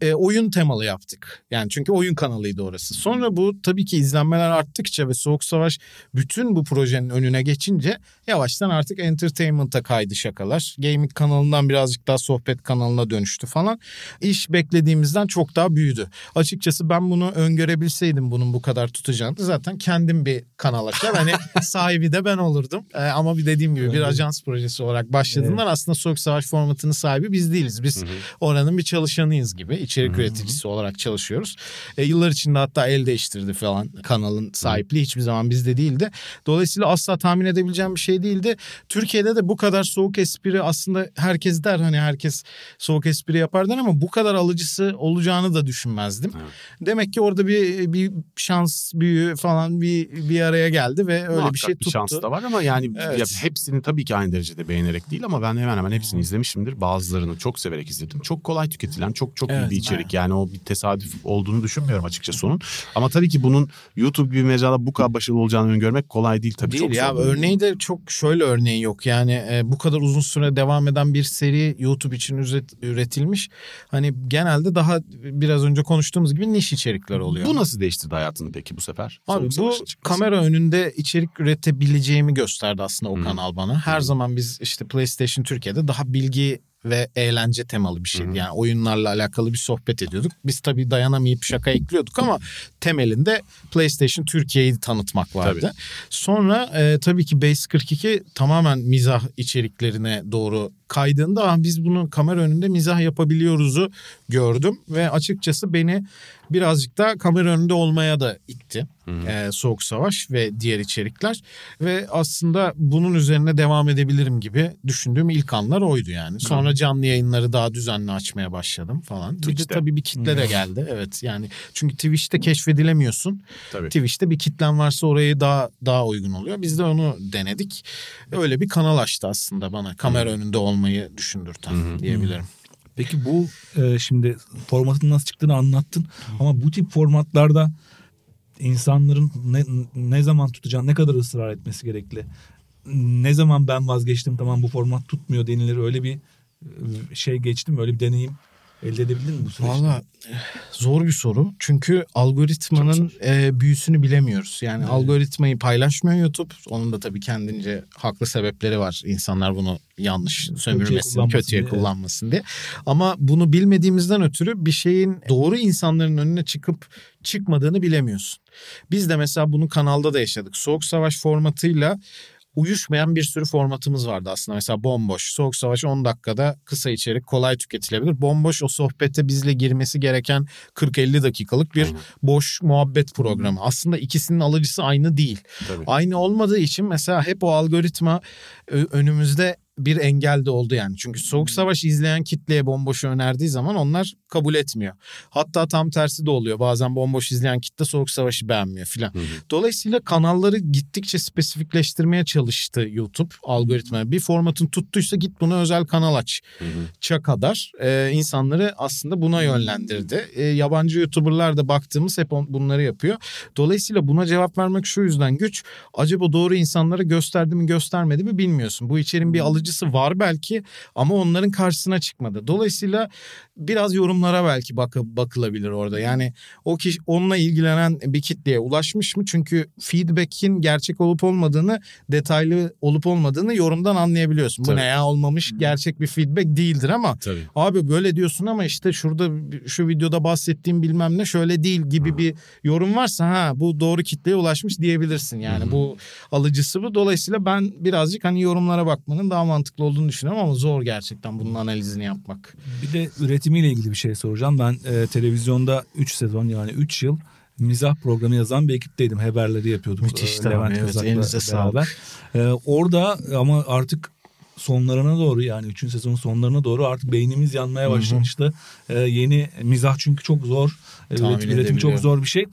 e, oyun temalı yaptık. Yani çünkü oyun kanalıydı orası. Sonra bu tabii ki izlenmeler arttıkça ve Soğuk Savaş bütün bu projenin önüne geçince yavaştan artık entertainment'a kaydı şakalar. Gaming kanalından birazcık daha sohbet kanalına dönüştü falan. İş beklediğimizden çok daha büyüdü. Açıkçası ben bunu öngörebilseydim bunun bu kadar tutacağını zaten kendim bir kanal açar. Hani sahibi de ben olurdum. E, ama bir dediğim gibi bir ajans projesi olarak başladığından aslında Soğuk Savaş formatının sahibi biz değiliz. Biz oranın bir çalışanıyız gibi içerik üreticisi olarak çalışıyoruz. E, yıllar içinde hatta el değiştirdi falan kanalın sahipliği hiçbir zaman bizde değildi. Dolayısıyla asla tahmin edebileceğim bir şey değildi. Türkiye'de de bu kadar soğuk espri aslında herkes der hani herkes soğuk espri yapar der ama bu kadar alıcısı olacağını da düşünmezdim. Demek ki orada bir bir şans büyüğü falan bir bir araya geldi ve öyle Muhakkak bir şey tuttu. şans da var ama yani Evet. ya hepsini tabii ki aynı derecede beğenerek değil ama ben hemen hemen hepsini izlemişimdir. Bazılarını çok severek izledim. Çok kolay tüketilen, çok çok iyi Evet. bir içerik. Yani o bir tesadüf olduğunu düşünmüyorum açıkçası onun. Ama tabii ki bunun YouTube gibi mecrada bu kadar başarılı olacağını öngörmek kolay değil tabii. Değil çok ya zor. örneği de çok şöyle örneği yok yani e, bu kadar uzun süre devam eden bir seri YouTube için üret- üretilmiş hani genelde daha biraz önce konuştuğumuz gibi niş içerikler oluyor. Bu nasıl değiştirdi hayatını peki bu sefer? Abi Soğuk bu kamera önünde içerik üretebileceğimi gösterdi aslında o Hı. kanal bana. Her zaman biz işte PlayStation Türkiye'de daha bilgi ve eğlence temalı bir şeydi. Yani oyunlarla alakalı bir sohbet ediyorduk. Biz tabii dayanamayıp şaka ekliyorduk ama temelinde PlayStation Türkiye'yi tanıtmak vardı. Tabii. Sonra e, tabii ki Base 42 tamamen mizah içeriklerine doğru kaydığında "Ah, biz bunu kamera önünde mizah yapabiliyoruzu gördüm ve açıkçası beni birazcık da kamera önünde olmaya da itti. E, Soğuk Savaş ve diğer içerikler ve aslında bunun üzerine devam edebilirim gibi düşündüğüm ilk anlar oydu yani. Sonra canlı yayınları daha düzenli açmaya başladım falan. Bir de Twitch'te. tabii bir kitle de geldi. Evet yani çünkü Twitch'te keşfedilemiyorsun. Tabii. Twitch'te bir kitlen varsa orayı daha daha uygun oluyor. Biz de onu denedik. Öyle bir kanal açtı aslında bana kamera önünde olmayı düşündürten diyebilirim. Peki bu e, şimdi formatın nasıl çıktığını anlattın ama bu tip formatlarda insanların ne, ne zaman tutacağını ne kadar ısrar etmesi gerekli. Ne zaman ben vazgeçtim tamam bu format tutmuyor denilir öyle bir e, şey geçtim öyle bir deneyim elde edebildin mi bu süreçte? Valla eh, zor bir soru. Çünkü algoritmanın e, büyüsünü bilemiyoruz. Yani algoritmayı paylaşmıyor YouTube. Onun da tabii kendince haklı sebepleri var. İnsanlar bunu yanlış sömürmesin, kullanmasın kötüye diye, kullanmasın diye. Ama bunu bilmediğimizden ötürü bir şeyin doğru insanların önüne çıkıp çıkmadığını bilemiyorsun. Biz de mesela bunu kanalda da yaşadık. Soğuk Savaş formatıyla uyuşmayan bir sürü formatımız vardı aslında. Mesela bomboş. Soğuk Savaş 10 dakikada kısa içerik kolay tüketilebilir. Bomboş o sohbete bizle girmesi gereken 40-50 dakikalık bir boş muhabbet programı. Aslında ikisinin alıcısı aynı değil. Tabii. Aynı olmadığı için mesela hep o algoritma önümüzde bir engel de oldu yani. Çünkü Soğuk Savaş izleyen kitleye bomboşu önerdiği zaman onlar kabul etmiyor. Hatta tam tersi de oluyor. Bazen bomboş izleyen kitle Soğuk Savaş'ı beğenmiyor filan. Dolayısıyla kanalları gittikçe spesifikleştirmeye çalıştı YouTube algoritma. Bir formatın tuttuysa git buna özel kanal aç. Ça kadar e, insanları aslında buna yönlendirdi. E, yabancı YouTuber'lar da baktığımız hep on- bunları yapıyor. Dolayısıyla buna cevap vermek şu yüzden güç. Acaba doğru insanlara gösterdi mi göstermedi mi bilmiyorsun. Bu içeriğin bir alıcısı var belki ama onların karşısına çıkmadı. Dolayısıyla biraz yorumlara belki bak bakılabilir orada. Yani o kişi onunla ilgilenen bir kitleye ulaşmış mı? Çünkü feedback'in gerçek olup olmadığını, detaylı olup olmadığını yorumdan anlayabiliyorsun. Bu Tabii. ne ya olmamış gerçek bir feedback değildir ama Tabii. abi böyle diyorsun ama işte şurada şu videoda bahsettiğim bilmem ne şöyle değil gibi bir yorum varsa ha bu doğru kitleye ulaşmış diyebilirsin. Yani bu alıcısı bu. Dolayısıyla ben birazcık hani yorumlara bakmanın daha mantıklı olduğunu düşünüyorum ama zor gerçekten bunun analizini yapmak. Bir de üretimiyle ilgili bir şey soracağım. Ben e, televizyonda 3 sezon yani 3 yıl mizah programı yazan bir ekipteydim. Haberleri yapıyorduk. Müthişti e, abi, evet, Kazak'la elinize sağlık. E, orada ama artık sonlarına doğru yani 3. sezonun sonlarına doğru artık beynimiz yanmaya Hı hı. başlamıştı. E, yeni mizah çünkü çok zor. E, Tahmin üretim, üretim çok zor bir şey.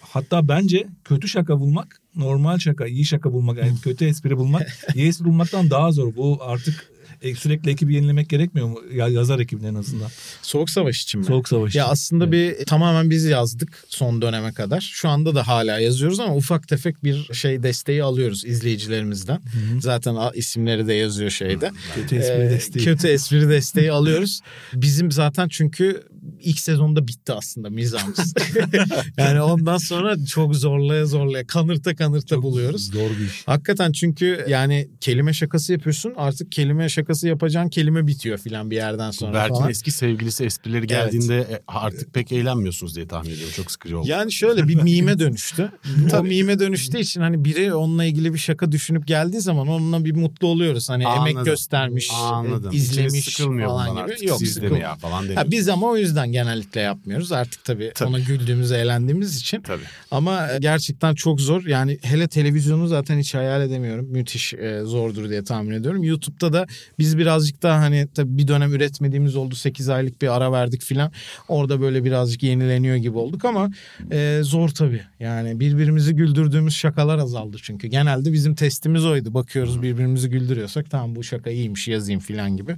Hatta bence kötü şaka bulmak, normal şaka, iyi şaka bulmak, yani kötü espri bulmak, iyi espri bulmaktan daha zor. Bu artık e, sürekli ekibi yenilemek gerekmiyor mu? Ya, yazar ekibinin en azından. Soğuk savaş için mi? Soğuk savaş. Ya için. aslında Evet. bir tamamen biz yazdık son döneme kadar. Şu anda da hala yazıyoruz ama ufak tefek bir şey desteği alıyoruz izleyicilerimizden. Zaten a- isimleri de yazıyor şeyde. kötü espri Ee, desteği. Kötü espri desteği alıyoruz. Bizim zaten çünkü ilk sezonda bitti aslında mizahımız. yani ondan sonra çok zorlaya zorlaya kanırta kanırta Çok buluyoruz. Zor bir iş. Hakikaten çünkü yani kelime şakası yapıyorsun artık kelime şakası yapacağın kelime bitiyor filan bir yerden sonra Berk'in falan. eski sevgilisi esprileri geldiğinde e, artık pek eğlenmiyorsunuz diye tahmin ediyorum. Çok sıkıcı oldu. Yani şöyle bir mime dönüştü. o mime dönüştüğü için hani biri onunla ilgili bir şaka düşünüp geldiği zaman onunla bir mutlu oluyoruz. Hani emek Anladım. göstermiş, Anladım. e, izlemiş İçiniz sıkılmıyor falan gibi. artık. Yok Siz sıkılmıyor. ya falan Ha, demiyorsunuz. biz ama o yüzden genellikle yapmıyoruz. Artık tabii, Tabii. ona güldüğümüz, eğlendiğimiz için. Tabii. Ama e, gerçekten çok zor. Yani hele televizyonu zaten hiç hayal edemiyorum. Müthiş e, zordur diye tahmin ediyorum. YouTube'da da biz birazcık daha hani tabii bir dönem üretmediğimiz oldu. 8 aylık bir ara verdik filan. Orada böyle birazcık yenileniyor gibi olduk ama e, zor tabii. Yani birbirimizi güldürdüğümüz şakalar azaldı çünkü. Genelde bizim testimiz oydu. Bakıyoruz birbirimizi güldürüyorsak tamam bu şaka iyiymiş yazayım filan gibi.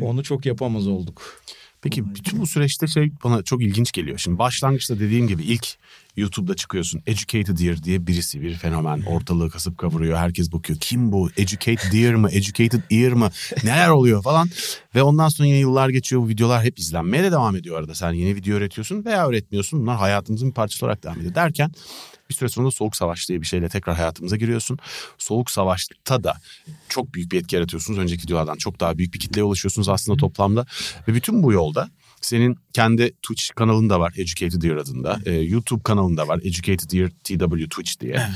Onu çok yapamaz olduk. Peki bütün bu süreçte şey bana çok ilginç geliyor. Şimdi başlangıçta dediğim gibi ilk YouTube'da çıkıyorsun. Educated Ear diye birisi bir fenomen ortalığı kasıp kavuruyor. Herkes bakıyor. Kim bu? Educated Ear mı? Educated Ear mı? Neler oluyor falan. Ve ondan sonra yine yıllar geçiyor. Bu videolar hep izlenmeye de devam ediyor arada. Sen yeni video üretiyorsun veya üretmiyorsun. Bunlar hayatımızın bir parçası olarak devam ediyor. Derken bir süre sonra Soğuk Savaş diye bir şeyle tekrar hayatımıza giriyorsun. Soğuk Savaş'ta da çok büyük bir etki yaratıyorsunuz. Önceki videolardan çok daha büyük bir kitleye ulaşıyorsunuz aslında toplamda. Ve bütün bu yolda senin kendi Twitch kanalın da var Educated Ear adında. Ee, YouTube kanalın da var Educated Ear TW Twitch diye.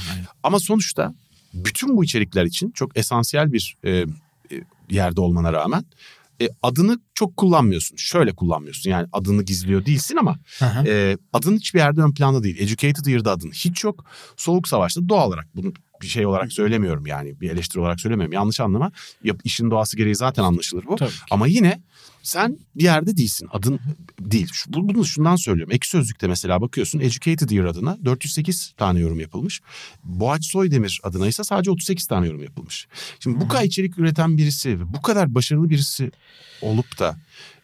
Ama sonuçta bütün bu içerikler için çok esansiyel bir e, e, yerde olmana rağmen e, adını çok kullanmıyorsun. Şöyle kullanmıyorsun yani adını gizliyor değilsin ama Aha. e, adın hiçbir yerde ön planda değil. Educated Ear'da adın hiç yok. Soğuk Savaş'ta doğal olarak bunu bir şey olarak söylemiyorum yani bir eleştiri olarak söylemiyorum. Yanlış anlama. Yap, işin doğası gereği zaten anlaşılır bu. Ama yine sen bir yerde değilsin. Adın değil. Bunu şundan söylüyorum. Ek Sözlük'te mesela bakıyorsun Educated Ear adına 408 tane yorum yapılmış. Boğaç Soydemir adına ise sadece 38 tane yorum yapılmış. Şimdi bu kadar içerik üreten birisi ve bu kadar başarılı birisi olup da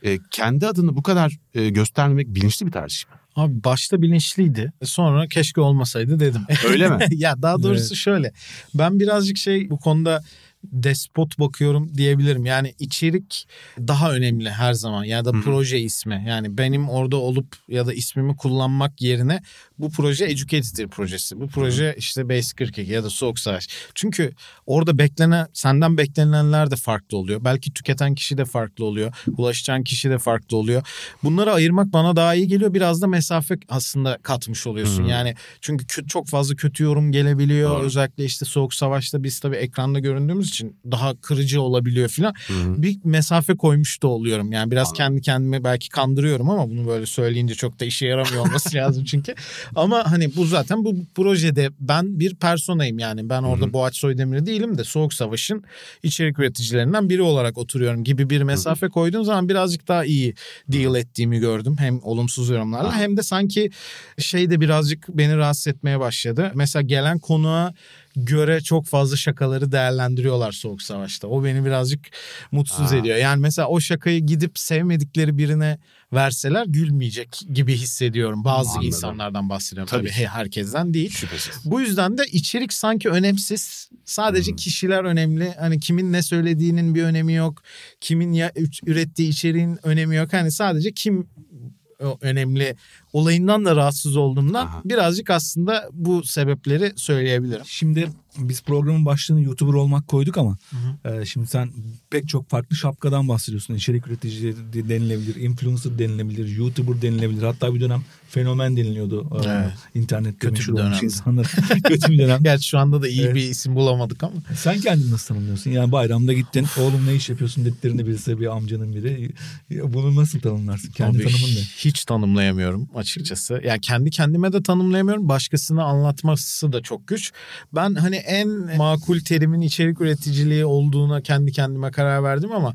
e, kendi adını bu kadar e, göstermemek bilinçli bir tercih mi? Abi başta bilinçliydi. Sonra keşke olmasaydı dedim. Öyle mi? ya daha doğrusu Evet. şöyle. Ben birazcık şey bu konuda despot bakıyorum diyebilirim. Yani içerik daha önemli her zaman ya da Hı hı. proje ismi. Yani benim orada olup ya da ismimi kullanmak yerine bu proje Educated Ear projesi. Bu proje işte Base 42 ya da Soğuk Savaş. Çünkü orada beklenen senden beklenilenler de farklı oluyor. Belki tüketen kişi de farklı oluyor. Ulaşacağın kişi de farklı oluyor. Bunları ayırmak bana daha iyi geliyor. Biraz da mesafe aslında katmış oluyorsun. Hı. Yani çünkü çok fazla kötü yorum gelebiliyor. Doğru. Özellikle işte Soğuk Savaş'ta biz tabii ekranda göründüğümüz için daha kırıcı olabiliyor filan. Bir mesafe koymuş da oluyorum. Yani biraz Anladım. kendi kendime belki kandırıyorum ama bunu böyle söyleyince çok da işe yaramıyor olması lazım çünkü. Ama hani bu zaten bu projede ben bir personayım yani. Ben orada Hı hı. Boğaç Soydemir değilim de Soğuk Savaş'ın içerik üreticilerinden biri olarak oturuyorum gibi bir mesafe koyduğun zaman birazcık daha iyi deal ettiğimi gördüm. Hem olumsuz yorumlarla Aha. hem de sanki şey de birazcık beni rahatsız etmeye başladı. Mesela gelen konuğa göre çok fazla şakaları değerlendiriyorlar Soğuk Savaş'ta. O beni birazcık mutsuz Aa. ediyor. Yani mesela o şakayı gidip sevmedikleri birine verseler gülmeyecek gibi hissediyorum. Bazı Anladım. insanlardan bahsediyorum. Tabii Tabii, herkesten değil. Şüphesiz. Bu yüzden de içerik sanki önemsiz. Sadece Hmm. kişiler önemli. Hani kimin ne söylediğinin bir önemi yok. Kimin ya, ürettiği içeriğin önemi yok. Hani sadece kim önemli olayından da rahatsız olduğumdan Aha. birazcık aslında bu sebepleri söyleyebilirim. Şimdi biz programın başlığını YouTuber olmak koyduk ama Hı e, şimdi sen pek çok farklı şapkadan bahsediyorsun. İçerik üretici de- denilebilir, influencer denilebilir, YouTuber denilebilir. Hatta bir dönem fenomen deniliyordu. e, Evet. İnternette Kötü meşhur bir olmuş insanlar. Kötü bir dönem. Gerçi şu anda da iyi Evet. bir isim bulamadık ama. Sen kendini nasıl tanımlıyorsun? Yani bayramda gittin, oğlum ne iş yapıyorsun dediklerinde birisi bir amcanın biri. Ya Bunu nasıl tanımlarsın? Kendi Abi tanımın ne? Hiç tanımlayamıyorum açıkçası. Yani kendi kendime de tanımlayamıyorum. Başkasına anlatması da çok güç. Ben hani en makul terimin içerik üreticiliği olduğuna kendi kendime karar verdim ama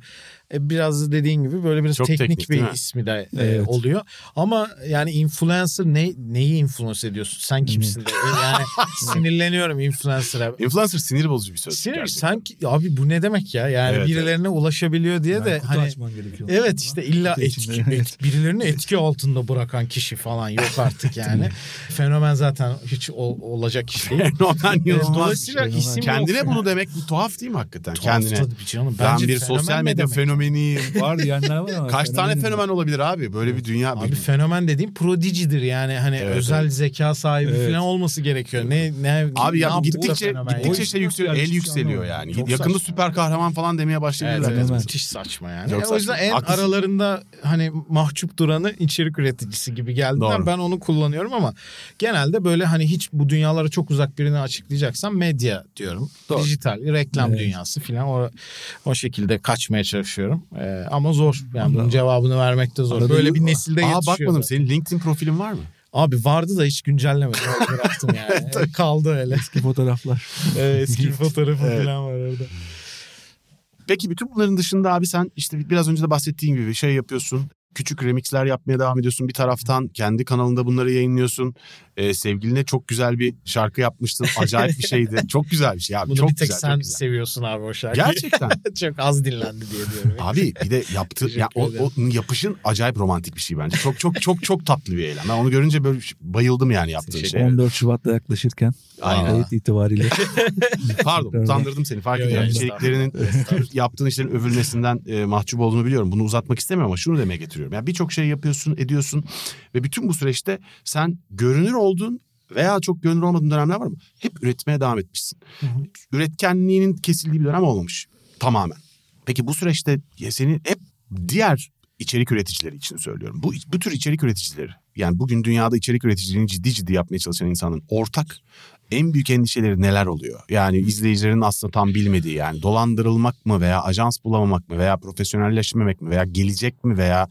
e, biraz da dediğin gibi böyle biraz Çok teknik, teknik, bir mi? ismi de e, Evet. oluyor. Ama yani influencer ne neyi influence ediyorsun? Sen kimsin de? Yani sinirleniyorum influencer'a. Influencer sinir bozucu bir söz. Sinir gerçekten. sanki abi bu ne demek ya? Yani Evet, birilerine ulaşabiliyor diye de Yani kutu hani açman gerekiyor. Evet işte illa içinde, etki, evet. et- birilerini etki altında bırakan kişi falan yok artık yani. Fenomen zaten hiç ol- olacak iş değil. Fenomen bir Dolayısıyla şey. isim Kendine bunu demek bir tuhaf değil mi hakikaten? Tuhaf Kendine. tabii canım. Ben Bence bir fenomen sosyal medya fenomeniyim. Var diyenler var ama. Kaç tane fenomen olabilir abi? Böyle bir dünya. Abi bir- fenomen dediğim prodicidir yani hani Evet, özel evet. zeka sahibi Evet. falan olması gerekiyor. Ne ne Abi ne ya gittikçe gittikçe şey yükseliyor, el yükseliyor yani. Çok Yakında saçma. süper kahraman falan demeye Evet, başlayabilirler. evet, Fenomen. müthiş saçma yani. Çok E, o yüzden saçma. en Haklısın. aralarında hani mahcup duranı içerik üreticisi gibi geldiğinden Doğru. ben onu kullanıyorum ama genelde böyle hani hiç bu dünyalara çok uzak birini açıklayacaksam medya diyorum. Doğru. Dijital, reklam Evet. dünyası falan o, o şekilde kaçmaya çalışıyorum. Ee, ama zor. Yani Ama- bunun cevabını vermek de zor. Arada Böyle bir nesilde Aa yetişiyor. bakmadım da. senin LinkedIn profilin var mı? Abi vardı da hiç güncellemedim. Bıraktım yani. Kaldı öyle. Eski fotoğraflar. Ee, eski bir fotoğrafı Evet. falan var orada. Peki bütün bunların dışında abi sen işte biraz önce de bahsettiğin gibi şey yapıyorsun. Küçük remixler yapmaya devam ediyorsun. Bir taraftan kendi kanalında bunları yayınlıyorsun. Ee, sevgiline çok güzel bir şarkı yapmıştın. Acayip bir şeydi. Çok güzel bir şey. Abi, Bunu çok bir tek güzel, sen çok güzel. seviyorsun abi o şarkıyı. Gerçekten. çok az dinlendi diye diyorum. Abi bir de yaptı ya o, o yapışın acayip romantik bir şey bence. Çok çok çok çok tatlı bir eylem. Ben onu görünce böyle bayıldım yani yaptığın şeye. 14 Şubat'ta yaklaşırken Aynen. kayıt itibariyle. Pardon utandırdım seni fark ediyorum. İçeriklerinin yaptığın işlerin övülmesinden e, mahcup olduğunu biliyorum. Bunu uzatmak istemiyorum ama şunu demeye getiriyorum. Yani birçok şey yapıyorsun, ediyorsun ve bütün bu süreçte sen görünür oldun veya çok görünür olmadığın dönemler var mı? Hep üretmeye devam etmişsin. Üretkenliğinin kesildiği bir dönem olmamış tamamen. Peki bu süreçte seni hep diğer içerik üreticileri için söylüyorum. Bu, bu tür içerik üreticileri yani bugün dünyada içerik üreticiliğini ciddi ciddi yapmaya çalışan insanın ortak en büyük endişeleri neler oluyor? Yani izleyicilerin aslında tam bilmediği yani dolandırılmak mı veya ajans bulamamak mı veya profesyonelleşmemek mi veya gelecek mi veya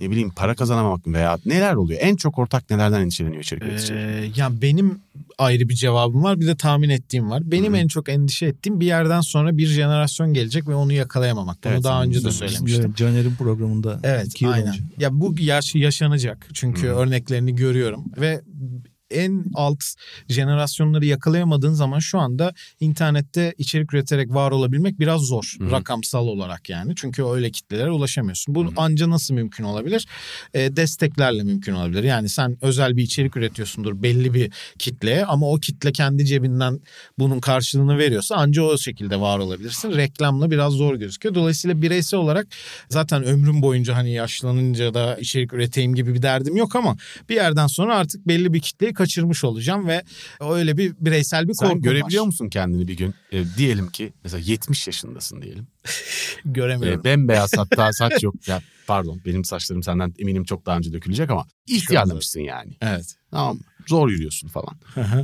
ne bileyim para kazanamamak mı veya neler oluyor? En çok ortak nelerden endişeleniyor içerik üreticileri? Ee, ya benim ayrı bir cevabım var bir de tahmin ettiğim var. Benim Hı hı. en çok endişe ettiğim bir yerden sonra bir jenerasyon gelecek ve onu yakalayamamak. Bunu Evet, daha önce de söylemiştim. Evet, Caner'in programında Evet aynen. önce. Ya bu yaş yaşanacak çünkü Hı. örneklerini görüyorum ve en alt jenerasyonları yakalayamadığın zaman şu anda internette içerik üreterek var olabilmek biraz zor Hı hı. rakamsal olarak yani. Çünkü öyle kitlelere ulaşamıyorsun. Bu Hı hı. anca nasıl mümkün olabilir? E, desteklerle mümkün olabilir. Yani sen özel bir içerik üretiyorsundur belli bir kitleye ama o kitle kendi cebinden bunun karşılığını veriyorsa anca o şekilde var olabilirsin. Reklamla biraz zor gözüküyor. Dolayısıyla bireysel olarak zaten ömrüm boyunca hani yaşlanınca da içerik üreteyim gibi bir derdim yok ama bir yerden sonra artık belli bir kitleyi kaçırmış olacağım ve öyle bir bireysel bir Sen korkum görebiliyor var. musun kendini bir gün? E, diyelim ki mesela 70 yaşındasın diyelim. Göremiyorum. E, bembeyaz hatta saç yok. Ya, pardon benim saçlarım senden eminim çok daha önce dökülecek ama ihtiyarlamışsın yani. Evet. Tamam mı? Zor yürüyorsun falan.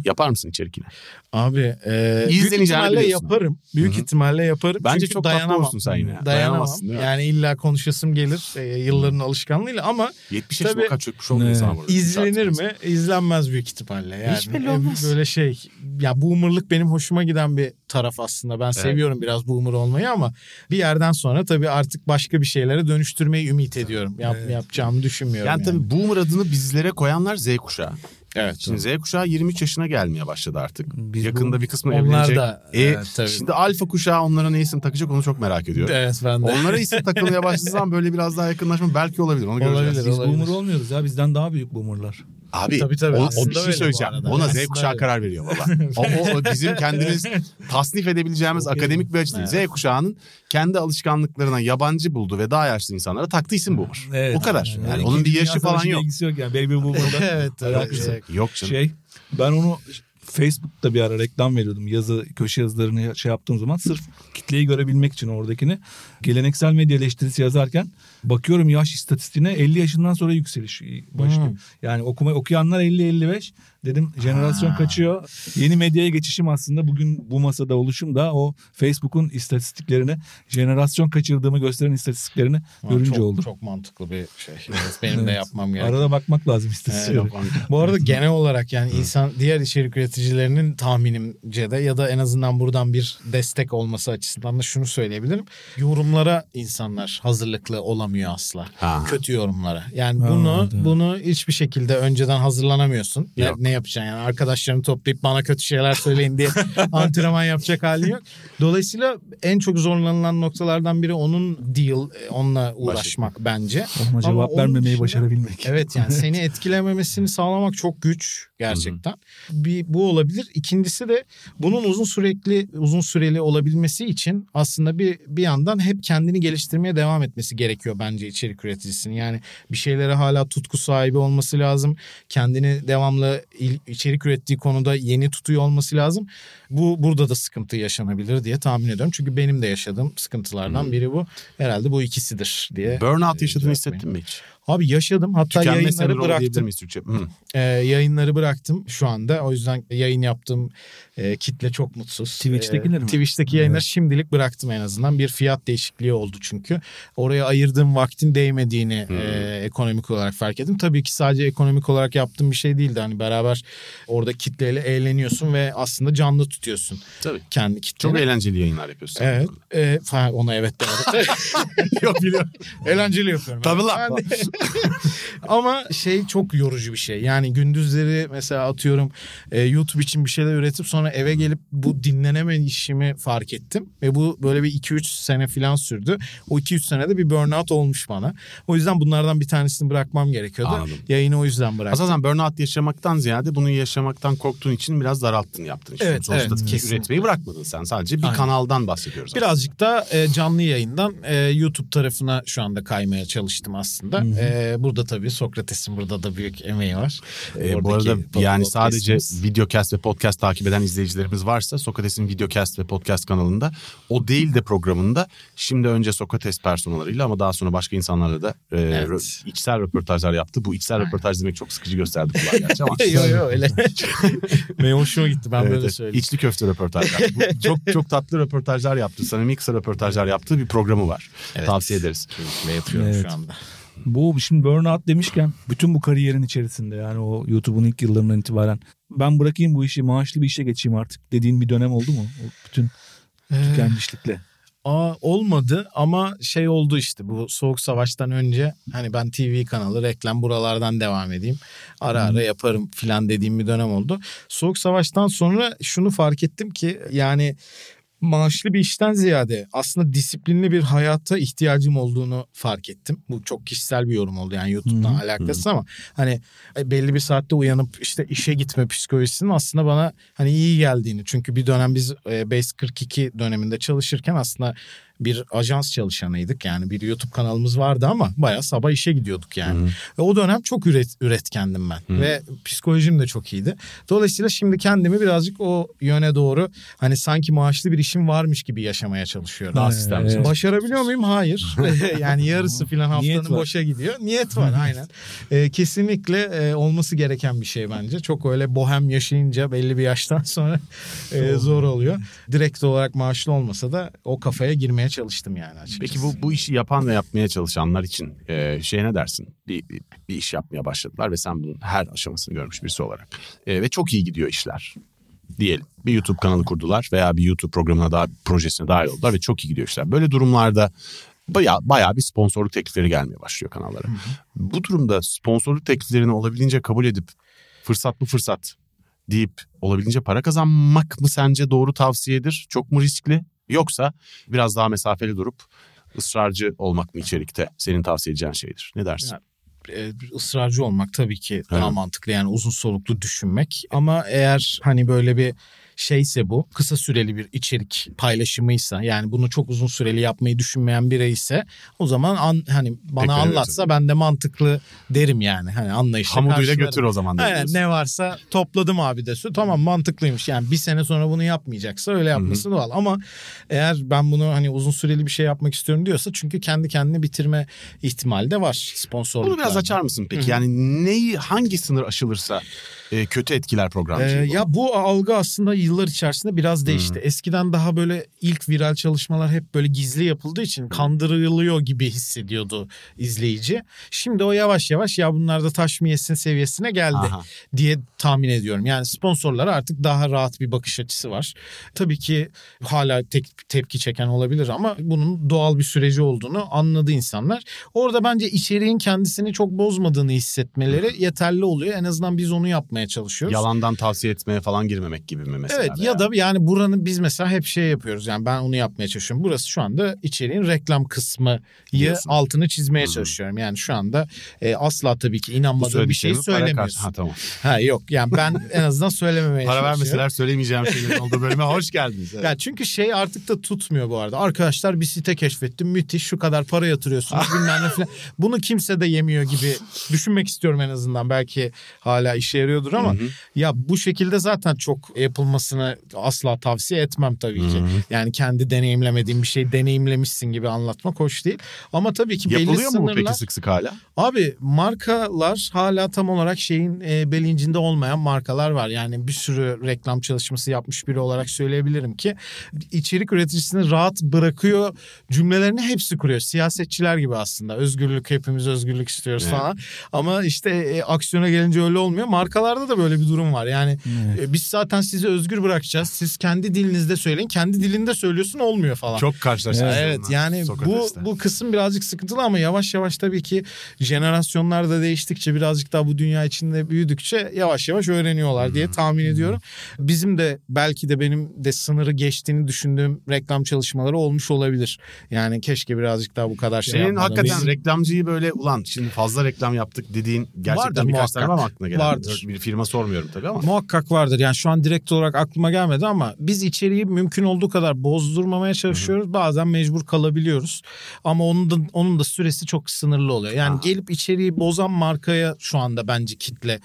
Yapar mısın içerik yine? Abi e, büyük ihtimalle biliyorsun. yaparım. Büyük Hı hı. ihtimalle yaparım. Bence Çünkü çok tatlı dayanamam. olursun sen yine. Dayanamam. Dayanamazsın değil mi? Yani illa konuşasım gelir e, yılların alışkanlığıyla ama 70 yaşında kadar çökmüş olmuyor Ne? insan arada. izlenir mi? İzlenmez büyük ihtimalle. Yani Hiç belli e, olmaz. Böyle şey ya boomerlık benim hoşuma giden bir taraf aslında. Ben seviyorum biraz boomer olmayı ama bir yerden sonra tabii artık başka bir şeylere dönüştürmeyi ümit ediyorum. Yap, Evet. Yapacağımı düşünmüyorum. Yani, Yani, tabii boomer adını bizlere koyanlar Z kuşağı. Evet. Şimdi Z kuşağı 23 yaşına gelmeye başladı artık. Biz Yakında bu- bir kısmı Onlar evlenecek. da E, evet, tabii. Şimdi alfa kuşağı onlara ne isim takacak onu çok merak ediyorum. Evet ben de. Onlara isim takılmaya başladığı zaman böyle biraz daha yakınlaşma belki olabilir. Onu göreceğiz. Olabilir, Biz olabilir. boomer olmuyoruz ya bizden daha büyük boomerlar. Abi Tabii, tabii. o, o bir şey söyleyeceğim. Ona Z kuşağı öyle. karar veriyor baba. o, o- o bizim kendimiz tasnif edebileceğimiz Okey. akademik bir açı değil. Z kuşağının kendi alışkanlıklarına yabancı buldu ve daha yaşlı insanlara taktığı isim boomer. Evet. O kadar. Yani, Yani onun bir yaşı falan yok. ilgisi yok yani baby boomer'da. evet. Alakası Evet. Yok canım. şey ben onu Facebook'ta bir ara reklam veriyordum. Yazı köşe yazılarını şey yaptığım zaman sırf kitleyi görebilmek için oradakini geleneksel medya eleştirisi yazarken bakıyorum yaş istatistiğine 50 yaşından sonra yükseliş başlıyor. Hmm. Yani okuma okuyanlar 50 55 dedim jenerasyon Ha. kaçıyor. Yeni medyaya geçişim aslında bugün bu masada oluşum da o Facebook'un istatistiklerini jenerasyon kaçırdığımı gösteren istatistiklerini Ha, görünce çok, oldu. Çok mantıklı bir şey. Evet, benim de Evet. yapmam gerekiyor. Arada bakmak lazım istatistiklere. Evet. Bu arada genel olarak yani insan diğer içerik üreticilerinin tahminimce de ya da en azından buradan bir destek olması açısından da şunu söyleyebilirim. Yorumlara insanlar hazırlıklı olamıyor asla. Ha. Kötü yorumlara. Yani Ha, bunu evet. bunu hiçbir şekilde önceden hazırlanamıyorsun. Ne, Yok. Ne yapacaksın yani arkadaşlarını toplayıp bana kötü şeyler söyleyin diye antrenman yapacak halin yok. Dolayısıyla en çok zorlanılan noktalardan biri onun deal, e, onunla uğraşmak bence. Ona Ama cevap onun vermemeyi dışında- başarabilmek. Evet yani seni etkilememesini sağlamak çok güç gerçekten. Bir bu olabilir. İkincisi de bunun uzun sürekli uzun süreli olabilmesi için aslında bir bir yandan hep kendini geliştirmeye devam etmesi gerekiyor bence içerik üreticisinin. Yani bir şeylere hala tutku sahibi olması lazım. Kendini devamlı içerik ürettiği konuda yeni tutuyor olması lazım. Bu burada da sıkıntı yaşanabilir diye tahmin ediyorum. Çünkü benim de yaşadığım sıkıntılardan biri bu. Herhalde bu ikisidir diye. Burnout yaşadığını hissettin mi hiç? Abi yaşadım. Hatta Tükenme yayınları bıraktım. miyiz Türkçe? Hı. Ee, yayınları bıraktım şu anda. O yüzden yayın yaptığım e, kitle çok mutsuz. Twitch'tekiler mi? Twitch'teki yayınları şimdilik bıraktım en azından. Bir fiyat değişikliği oldu çünkü. Oraya ayırdığım vaktin değmediğini e, ekonomik olarak fark ettim. Tabii ki sadece ekonomik olarak yaptığım bir şey değildi. Hani beraber orada kitleyle eğleniyorsun ve aslında canlı tutuyorsun Tabii. kendi kitleni. Çok eğlenceli yayınlar yapıyorsun. Evet. E, falan, ona evet demedim. Yok biliyorum. Eğlenceli yapıyorum. Tabii lan. Ama şey çok yorucu bir şey. Yani gündüzleri mesela atıyorum e, YouTube için bir şeyler üretip sonra eve gelip bu dinleneme işimi fark ettim. Ve bu böyle bir 2-3 sene falan sürdü. O 2-3 senede bir burnout olmuş bana. O yüzden bunlardan bir tanesini bırakmam gerekiyordu. Anladım. Yayını o yüzden bıraktım. Aslında burnout yaşamaktan ziyade bunu yaşamaktan korktuğun için biraz daralttın yaptın. işini. Evet, Sonuçta evet, kesinlikle. üretmeyi bırakmadın sen. Sadece bir Aynen. kanaldan bahsediyoruz. aslında. Birazcık da e, canlı yayından e, YouTube tarafına şu anda kaymaya çalıştım aslında. E, burada tabii Sokrates'in burada da büyük emeği var. Ee, bu arada yani sadece videocast ve podcast takip eden izleyicilerimiz varsa Sokrates'in videocast ve podcast kanalında o değil de programında şimdi önce Sokrates personalarıyla ama daha sonra başka insanlarla da e, Evet. rö- içsel röportajlar yaptı. Bu içsel röportaj demek çok sıkıcı gösterdi kulağa gerçi ama. Yok yok öyle. Benim hoşuma gitti ben Evet, böyle söyleyeyim. İçli köfte röportajlar. Bu çok çok tatlı röportajlar yaptı. Samimi kısa röportajlar yaptığı bir programı var. Evet. Tavsiye ederiz. Keyifle yapıyorum Evet. şu anda. Bu şimdi burnout demişken bütün bu kariyerin içerisinde yani o YouTube'un ilk yıllarından itibaren ben bırakayım bu işi maaşlı bir işe geçeyim artık dediğin bir dönem oldu mu? O bütün tükenmişlikle. Aa, olmadı ama şey oldu işte bu soğuk savaştan önce hani ben TV kanalı reklam buralardan devam edeyim. Ara ara yaparım filan dediğim bir dönem oldu. Soğuk savaştan sonra şunu fark ettim ki yani maaşlı bir işten ziyade aslında disiplinli bir hayata ihtiyacım olduğunu fark ettim. Bu çok kişisel bir yorum oldu yani YouTube'dan Hı alakasız ama hani belli bir saatte uyanıp işte işe gitme psikolojisinin aslında bana hani iyi geldiğini. Çünkü bir dönem biz e, Base 42 döneminde çalışırken aslında bir ajans çalışanıydık. Yani bir YouTube kanalımız vardı ama bayağı sabah işe gidiyorduk yani. Ve o dönem çok üret, üretkendim ben. Ve psikolojim de çok iyiydi. Dolayısıyla şimdi kendimi birazcık o yöne doğru hani sanki maaşlı bir işim varmış gibi yaşamaya çalışıyorum. Daha Evet. sistemsel. Başarabiliyor muyum? Hayır. yani yarısı falan haftanın boşa gidiyor. Niyet var aynen. Ee, kesinlikle e, olması gereken bir şey bence. Çok öyle bohem yaşayınca belli bir yaştan sonra e, zor oluyor. Direkt olarak maaşlı olmasa da o kafaya girmeye çalıştım yani açıkçası. Peki bu bu işi yapan ve yapmaya çalışanlar için e, şey ne dersin? Bir, bir, bir iş yapmaya başladılar ve sen bunun her aşamasını görmüş birisi olarak. E, ve çok iyi gidiyor işler. Diyelim bir YouTube kanalı kurdular veya bir YouTube programına daha projesine dahil oldular ve çok iyi gidiyor işler. Böyle durumlarda bayağı, bayağı bir sponsorluk teklifleri gelmeye başlıyor kanallara. Bu durumda sponsorluk tekliflerini olabildiğince kabul edip fırsat bu fırsat deyip olabildiğince para kazanmak mı sence doğru tavsiyedir? Çok mu riskli? Yoksa biraz daha mesafeli durup ısrarcı olmak mı içerikte senin tavsiye edeceğin şeydir? Ne dersin? Ya, e, ısrarcı olmak tabii ki daha Evet. mantıklı yani uzun soluklu düşünmek ama eğer hani böyle bir şeyse bu kısa süreli bir içerik paylaşımıysa yani bunu çok uzun süreli yapmayı düşünmeyen biri ise o zaman an, hani bana Tekrar anlatsa ben de mantıklı derim yani hani anlayışla Hamuduyla götür o zaman. Aynen ne varsa topladım abi de su. Tamam mantıklıymış. Yani bir sene sonra bunu yapmayacaksa öyle yapması doğal. Ama eğer ben bunu hani uzun süreli bir şey yapmak istiyorum diyorsa çünkü kendi kendini bitirme ihtimali de var sponsorluk. Bunu biraz açar mısın peki? Yani neyi hangi sınır aşılırsa e, kötü etkiler programcıyı? Ee, bu? ya bu algı aslında yıllar içerisinde biraz değişti. Eskiden daha böyle ilk viral çalışmalar hep böyle gizli yapıldığı için kandırılıyor gibi hissediyordu izleyici. Şimdi o yavaş yavaş ya bunlar da taş mı yesin seviyesine geldi Aha. diye tahmin ediyorum. Yani sponsorlara artık daha rahat bir bakış açısı var. Tabii ki hala tek, tepki çeken olabilir ama bunun doğal bir süreci olduğunu anladı insanlar. Orada bence içeriğin kendisini çok bozmadığını hissetmeleri yeterli oluyor. En azından biz onu yapmaya çalışıyoruz. Yalandan tavsiye etmeye falan girmemek gibi mi mesela? Evet ya da yani buranın biz mesela hep şey yapıyoruz yani ben onu yapmaya çalışıyorum. Burası şu anda içeriğin reklam kısmı Diyorsun. altını çizmeye Hı. çalışıyorum. Yani şu anda e, asla tabii ki inanmadığım bir şey para söylemiyorsun. Ha tamam. Ha yok yani ben en azından söylememeye Para vermeseler söylemeyeceğim şeylerin olduğu bölüme hoş geldiniz. Evet. Ya çünkü şey artık da tutmuyor bu arada. Arkadaşlar bir site keşfettim. Müthiş şu kadar para yatırıyorsunuz bilmem ne falan. Bunu kimse de yemiyor gibi düşünmek istiyorum en azından. Belki hala işe yarıyordur yapıyordur ama ya bu şekilde zaten çok yapılmasını asla tavsiye etmem tabii ki. Yani kendi deneyimlemediğin bir şey deneyimlemişsin gibi anlatmak hoş değil. Ama tabii ki belli Yapılıyor mu bu sınırlar. peki sık sık hala? Abi markalar hala tam olarak şeyin e, bilincinde olmayan markalar var. Yani bir sürü reklam çalışması yapmış biri olarak söyleyebilirim ki içerik üreticisini rahat bırakıyor cümlelerini hepsi kuruyor. Siyasetçiler gibi aslında. Özgürlük hepimiz özgürlük istiyoruz Evet. falan. Ama işte e, aksiyona gelince öyle olmuyor. Markalarda da böyle bir durum var. Yani e, biz zaten sizi özgür bırakacağız. Siz kendi dilinizde söyleyin. Kendi dilinde söylüyorsun olmuyor falan. Çok karşılaştık. Evet onunla yani bu Sokrates'te. bu kısım birazcık sıkıntılı ama yavaş yavaş tabii ki jenerasyonlar da değiştikçe birazcık daha bu dünya içinde büyüdükçe yavaş yavaş öğreniyorlar diye tahmin ediyorum. Bizim de belki de benim de sınırı geçtiğini düşündüğüm reklam çalışmaları olmuş olabilir. Yani keşke birazcık daha bu kadar şey Senin hakikaten Bizim- reklamcıyı böyle ulan şimdi fazla reklam yaptık dediğin gerçekten Vardır birkaç tane var mı muhakkak. aklına gelen? Vardır. Bir firma sormuyorum tabii ama. Muhakkak vardır. Yani şu an direkt olarak aklıma gelmedi ama biz içeriği mümkün olduğu kadar bozdurmamaya çalışıyoruz. Bazen mecbur kalabiliyoruz. Ama onun da onun da süresi çok sınırlı oluyor. Yani Aha. gelip içeriği bozan markaya şu anda bence kitle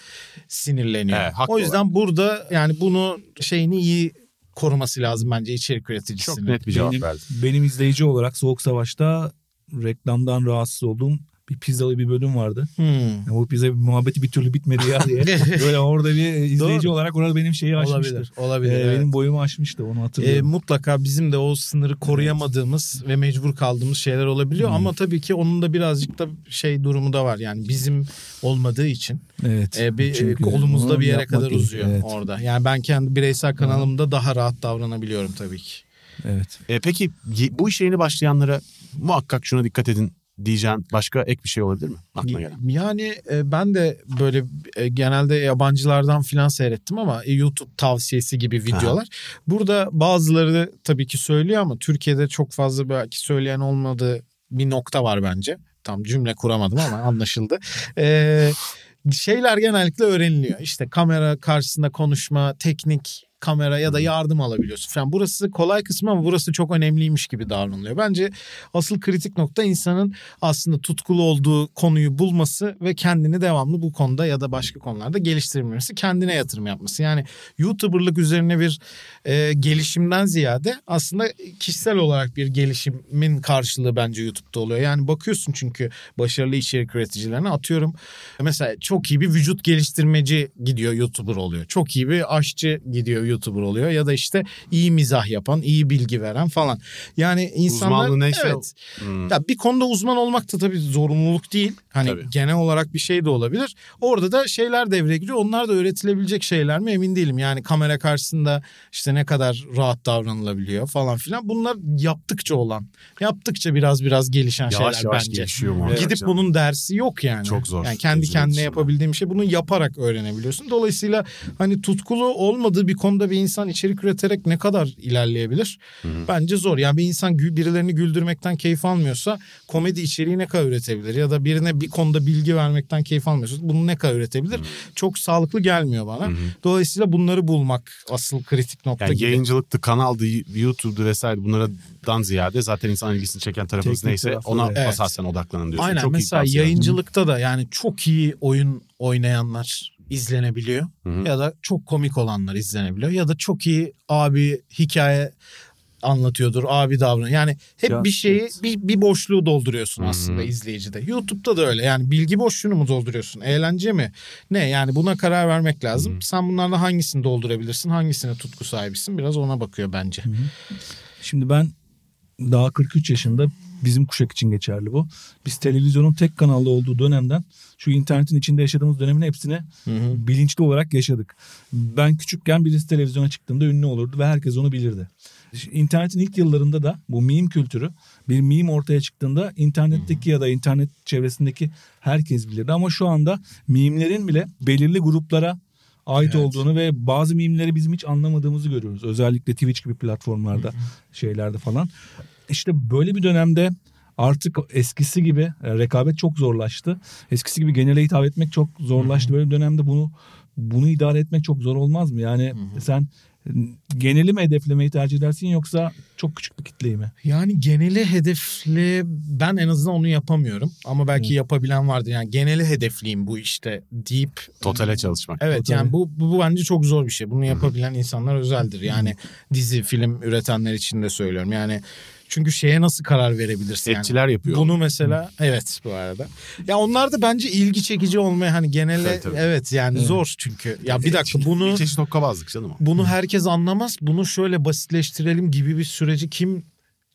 sinirleniyor. Evet, haklı o yüzden burada yani bunu şeyini iyi koruması lazım bence içerik üreticisinin. Çok net bir cevap benim, verdin. benim izleyici olarak Soğuk Savaş'ta reklamdan rahatsız olduğum bir pizzalı bir bölüm vardı. Hmm. Ya bu pizza muhabbeti bir türlü bitmedi ya diye. Böyle orada bir izleyici Doğru. olarak orada benim şeyi aşmıştı. Olabilir. Olabilir. Ee, evet. Benim boyumu aşmıştı onu E, hatırlıyorum. mutlaka bizim de o sınırı koruyamadığımız ve mecbur kaldığımız şeyler olabiliyor ama tabii ki onun da birazcık da şey durumu da var yani bizim olmadığı için evet. e, bir Çünkü e, kolumuzda onu bir yere kadar uzuyor Evet. orada. Yani ben kendi bireysel kanalımda daha rahat davranabiliyorum tabii ki. evet. E, peki bu iş yeni başlayanlara muhakkak şuna dikkat edin diyeceğin başka ek bir şey olabilir mi? Aklına gelen. Yani e, ben de böyle e, genelde yabancılardan filan seyrettim ama e, YouTube tavsiyesi gibi videolar. Burada bazıları tabii ki söylüyor ama Türkiye'de çok fazla belki söyleyen olmadığı bir nokta var bence. Tam cümle kuramadım ama anlaşıldı. E, şeyler genellikle öğreniliyor. İşte kamera karşısında konuşma, teknik kamera ya da yardım alabiliyorsun falan. Burası kolay kısmı ama burası çok önemliymiş gibi davranılıyor. Bence asıl kritik nokta insanın aslında tutkulu olduğu konuyu bulması ve kendini devamlı bu konuda ya da başka konularda geliştirmesi, kendine yatırım yapması. Yani YouTuber'lık üzerine bir e, gelişimden ziyade aslında kişisel olarak bir gelişimin karşılığı bence YouTube'da oluyor. Yani bakıyorsun çünkü başarılı içerik üreticilerine atıyorum mesela çok iyi bir vücut geliştirmeci gidiyor YouTuber oluyor. Çok iyi bir aşçı gidiyor YouTuber oluyor ya da işte iyi mizah yapan, iyi bilgi veren falan. Yani insanlar Uzmanlığı neyse evet, Hmm. ya bir konuda uzman olmak da tabii zorunluluk değil. Hani Tabii. genel olarak bir şey de olabilir. Orada da şeyler devreye giriyor. Onlar da öğretilebilecek şeyler mi emin değilim. Yani kamera karşısında işte ne kadar rahat davranılabiliyor falan filan. Bunlar yaptıkça olan, yaptıkça biraz biraz gelişen Yavaş şeyler yavaş bence. gelişiyor muhakkak Gidip canım. bunun dersi yok yani. Çok zor. Yani kendi kendine yapabildiğim şey bunu yaparak öğrenebiliyorsun. Dolayısıyla hani tutkulu olmadığı bir konuda bir insan içerik üreterek ne kadar ilerleyebilir? Bence zor. Yani bir insan birilerini güldürmekten keyif almıyorsa komedi içeriği ne kadar üretebilir? Ya da birine bir konuda bilgi vermekten keyif almıyorsa bunu ne kadar üretebilir? Çok sağlıklı gelmiyor bana. Dolayısıyla bunları bulmak asıl kritik nokta Yani gibi. yayıncılıktı, kanaldı, YouTube'du vesaire bunlardan ziyade zaten insan ilgisini çeken tarafınız Teknik neyse tarafı, ona evet. asasen odaklanın diyorsun. Aynen Çok iyi mesela yayıncılıkta da yani çok iyi oyun oynayanlar izlenebiliyor. Hı hı. Ya da çok komik olanlar izlenebiliyor. Ya da çok iyi abi hikaye anlatıyordur, abi davranıyor. Yani hep Ya, bir şeyi, evet. bir, bir boşluğu dolduruyorsun Hı hı. aslında izleyicide. YouTube'da da öyle. Yani bilgi boşluğunu mu dolduruyorsun? Eğlence mi? Ne? Yani buna karar vermek lazım. Sen bunlardan hangisini doldurabilirsin? Hangisine tutku sahibisin? Biraz ona bakıyor bence. Şimdi ben daha 43 yaşında bizim kuşak için geçerli bu. Biz televizyonun tek kanalda olduğu dönemden şu internetin içinde yaşadığımız dönemin hepsini bilinçli olarak yaşadık. Ben küçükken birisi televizyona çıktığında ünlü olurdu ve herkes onu bilirdi. İnternetin ilk yıllarında da bu meme kültürü bir meme ortaya çıktığında internetteki ya da internet çevresindeki herkes bilirdi. Ama şu anda meme'lerin bile belirli gruplara ait Evet. olduğunu ve bazı mimleri bizim hiç anlamadığımızı görüyoruz. Özellikle Twitch gibi platformlarda, şeylerde falan. İşte böyle bir dönemde artık eskisi gibi e, rekabet çok zorlaştı. Eskisi gibi genele hitap etmek çok zorlaştı. Böyle bir dönemde bunu bunu idare etmek çok zor olmaz mı? Yani sen e, geneli mi hedeflemeyi tercih edersin yoksa çok küçük bir kitleyi mi? Yani geneli hedefli ben en azından onu yapamıyorum. Ama belki yapabilen vardır. Yani geneli hedefliyim bu işte deyip Totale çalışmak. Evet Total. yani bu, bu bu bence çok zor bir şey. Bunu yapabilen insanlar özeldir. Yani dizi, film üretenler için de söylüyorum. Yani çünkü şeye nasıl karar verebilirsin yani? Etçiler yapıyor. Bunu mesela evet bu arada. Ya onlar da bence ilgi çekici olmaya hani genele Tabii, tabii. evet yani zor çünkü. Ya bir dakika bunu Bir çeşit hokkabazlık canım bunu herkes anlamaz. Bunu şöyle basitleştirelim gibi bir süreci kim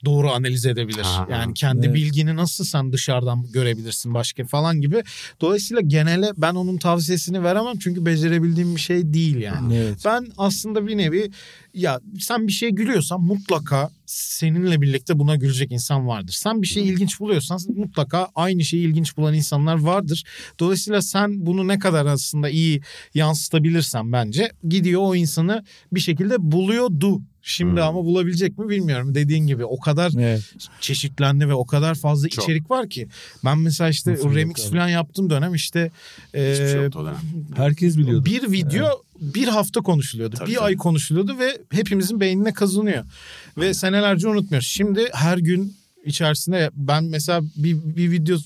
doğru analiz edebilir? Aha, yani kendi evet. bilgini nasıl sen dışarıdan görebilirsin başka falan gibi. Dolayısıyla genele ben onun tavsiyesini veremem çünkü becerebildiğim bir şey değil yani. Evet. Ben aslında bir nevi ya sen bir şeye gülüyorsan mutlaka seninle birlikte buna gülecek insan vardır. Sen bir şeyi ilginç buluyorsan mutlaka aynı şeyi ilginç bulan insanlar vardır. Dolayısıyla sen bunu ne kadar aslında iyi yansıtabilirsen bence gidiyor o insanı bir şekilde buluyordu. Şimdi Hmm. ama bulabilecek mi bilmiyorum. Dediğin gibi o kadar Evet. çeşitlendi ve o kadar fazla Çok. içerik var ki. Ben mesela işte Nasıl remix yok abi? falan yaptığım dönem işte Hiçbir şey e, yoktu o dönem. Herkes biliyordu. bir video bir hafta konuşuluyordu. Tabii, bir tabii. ay konuşuluyordu ve hepimizin beynine kazınıyor. Ve senelerce unutmuyoruz. Şimdi her gün içerisinde ben mesela bir, bir video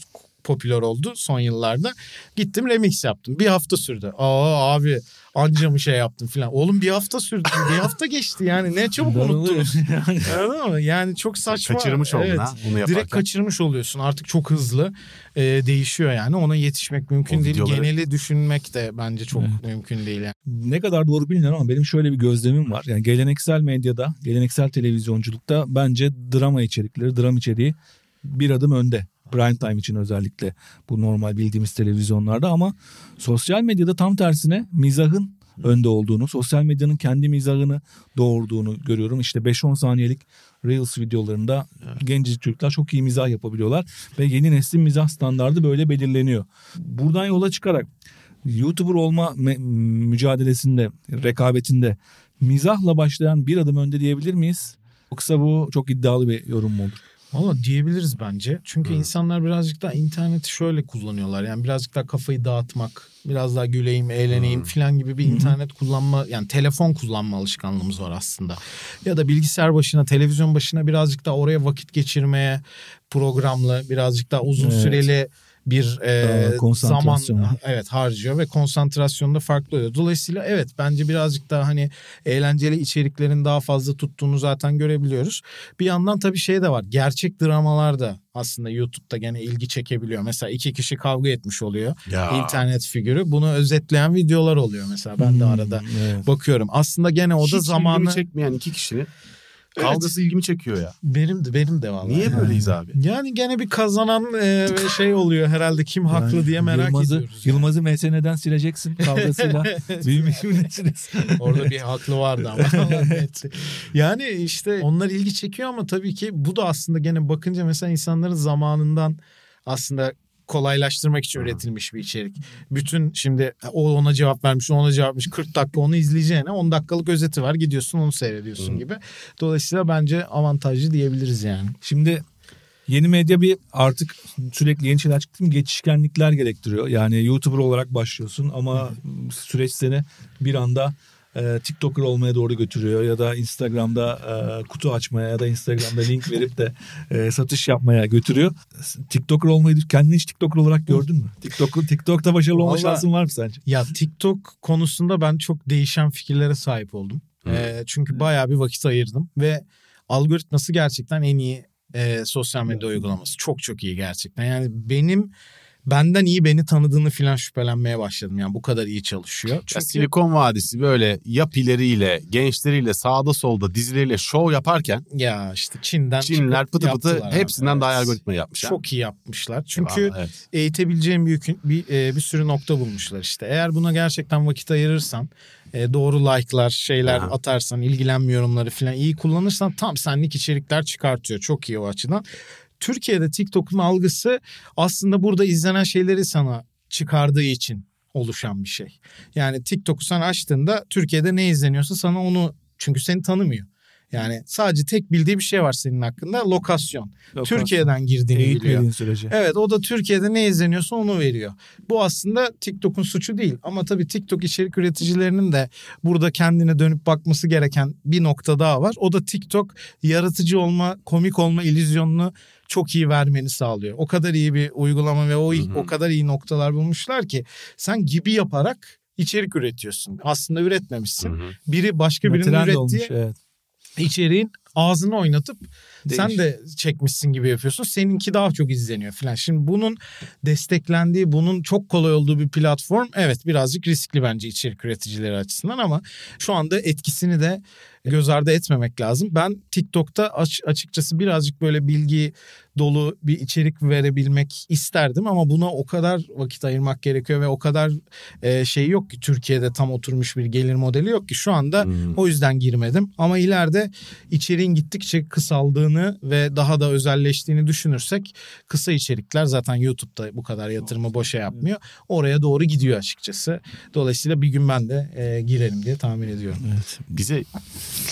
popüler oldu son yıllarda. Gittim remix yaptım. Bir hafta sürdü. Aa abi anca mı şey yaptım falan. Oğlum bir hafta sürdü. bir hafta geçti yani. Ne çabuk unuttunuz. Anladın mı? Yani çok saçma. Kaçırmış oldun Evet. ha bunu yaparken. Direkt kaçırmış oluyorsun. Artık çok hızlı e, değişiyor yani. Ona yetişmek mümkün O değil. videoları- Geneli düşünmek de bence çok mümkün değil yani. ne kadar doğru bilmiyorum ama benim şöyle bir gözlemim var. Yani geleneksel medyada, geleneksel televizyonculukta bence drama içerikleri, dram içeriği bir adım önde. Prime time için özellikle bu normal bildiğimiz televizyonlarda ama sosyal medyada tam tersine mizahın önde olduğunu, sosyal medyanın kendi mizahını doğurduğunu görüyorum. İşte 5-10 saniyelik Reels videolarında gencecik çocuklar çok iyi mizah yapabiliyorlar ve yeni neslin mizah standardı böyle belirleniyor. Buradan yola çıkarak YouTuber olma mücadelesinde, rekabetinde mizahla başlayan bir adım önde diyebilir miyiz? Yoksa bu çok iddialı bir yorum mu olur? Valla diyebiliriz bence. Çünkü insanlar birazcık daha interneti şöyle kullanıyorlar. Yani birazcık daha kafayı dağıtmak, biraz daha güleyim, eğleneyim falan gibi bir internet kullanma, yani telefon kullanma alışkanlığımız var aslında. Ya da bilgisayar başına, televizyon başına birazcık daha oraya vakit geçirmeye programlı, birazcık daha uzun Evet. süreli bir e, zaman evet harcıyor ve konsantrasyonda farklı oluyor. Dolayısıyla evet bence birazcık daha hani eğlenceli içeriklerin daha fazla tuttuğunu zaten görebiliyoruz. Bir yandan tabii şey de var. Gerçek dramalar da aslında YouTube'da gene ilgi çekebiliyor. Mesela iki kişi kavga etmiş oluyor. Ya. İnternet figürü. Bunu özetleyen videolar oluyor mesela. Ben de Hmm, arada evet. bakıyorum. Aslında gene o da Hiç zamanı çekmeyen iki kişinin kavgası ilgimi çekiyor ya. benim de benim de vallahi. Niye böyleyiz abi? Yani gene bir kazanan e, ve şey oluyor herhalde kim haklı Yani diye merak Yılmaz'ı, ediyoruz. yani. Yılmaz'ı MSN'den sileceksin kavgasıyla. Büyümesiniz. Orada bir haklı vardı ama. Yani işte onlar ilgi çekiyor ama tabii ki bu da aslında gene bakınca mesela insanların zamanından aslında kolaylaştırmak için üretilmiş bir içerik. Bütün şimdi o ona cevap vermiş, ona cevap vermiş. 40 dakika onu izleyeceğine 10 dakikalık özeti var. Gidiyorsun onu seyrediyorsun gibi. Dolayısıyla bence avantajlı diyebiliriz yani. Şimdi yeni medya bir artık sürekli yeni şeyler çıktı mı geçişkenlikler gerektiriyor. Yani YouTuber olarak başlıyorsun ama süreç seni bir anda e, TikToker olmaya doğru götürüyor ya da Instagram'da e, kutu açmaya ya da Instagram'da link verip de e, satış yapmaya götürüyor. TikToker olmayı kendini hiç TikToker olarak gördün mü? TikTok TikTok'ta başarılı olma Vallahi- şansın var mı sence? Ya TikTok konusunda ben çok değişen fikirlere sahip oldum. Ee, çünkü bayağı bir vakit ayırdım ve algoritması gerçekten en iyi e, sosyal medya uygulaması. Çok çok iyi gerçekten. Yani benim benden iyi beni tanıdığını falan şüphelenmeye başladım. Yani bu kadar iyi çalışıyor. Ya Çünkü Silikon Vadisi böyle yapileriyle, gençleriyle, sağda solda dizileriyle şov yaparken ya işte Çin'den çıkıp pıtı pıtı yaptılar abi. hepsinden daha Evet. algoritma yapmış. Çok iyi yapmışlar. Çünkü Eyvallah, evet. eğitebileceğin bir, bir, e, bir sürü nokta bulmuşlar işte. Eğer buna gerçekten vakit ayırırsan, e, doğru like'lar, şeyler Aha. atarsan, ilgilenme yorumları falan iyi kullanırsan tam senlik içerikler çıkartıyor. Çok iyi o açıdan. Türkiye'de TikTok'un algısı aslında burada izlenen şeyleri sana çıkardığı için oluşan bir şey. Yani TikTok'u sen açtığında Türkiye'de ne izleniyorsa sana onu çünkü seni tanımıyor. Yani sadece tek bildiği bir şey var senin hakkında lokasyon. Lokasyon. Türkiye'den girdiğini biliyor. Eğitmediğin sürece. Evet o da Türkiye'de ne izleniyorsa onu veriyor. Bu aslında TikTok'un suçu değil. Ama tabii TikTok içerik üreticilerinin de burada kendine dönüp bakması gereken bir nokta daha var. O da TikTok yaratıcı olma, komik olma illüzyonunu çok iyi vermeni sağlıyor. O kadar iyi bir uygulama ve o o kadar iyi noktalar bulmuşlar ki sen gibi yaparak içerik üretiyorsun. Aslında üretmemişsin. Biri başka birinin Trend ürettiği olmuş evet. içeriğin ağzını oynatıp sen Değiş. de çekmişsin gibi yapıyorsun. Seninki daha çok izleniyor falan. Şimdi bunun desteklendiği, bunun çok kolay olduğu bir platform evet birazcık riskli bence içerik üreticileri açısından ama şu anda etkisini de göz ardı etmemek lazım. Ben TikTok'ta aç- açıkçası birazcık böyle bilgi dolu bir içerik verebilmek isterdim ama buna o kadar vakit ayırmak gerekiyor ve o kadar e, şey yok ki Türkiye'de tam oturmuş bir gelir modeli yok ki şu anda o yüzden girmedim ama ileride içeriğin gittikçe kısaldığını ve daha da özelleştiğini düşünürsek kısa içerikler zaten YouTube'da bu kadar yatırımı boşa yapmıyor. Oraya doğru gidiyor açıkçası. Dolayısıyla bir gün ben de e, girerim diye tahmin ediyorum. Bize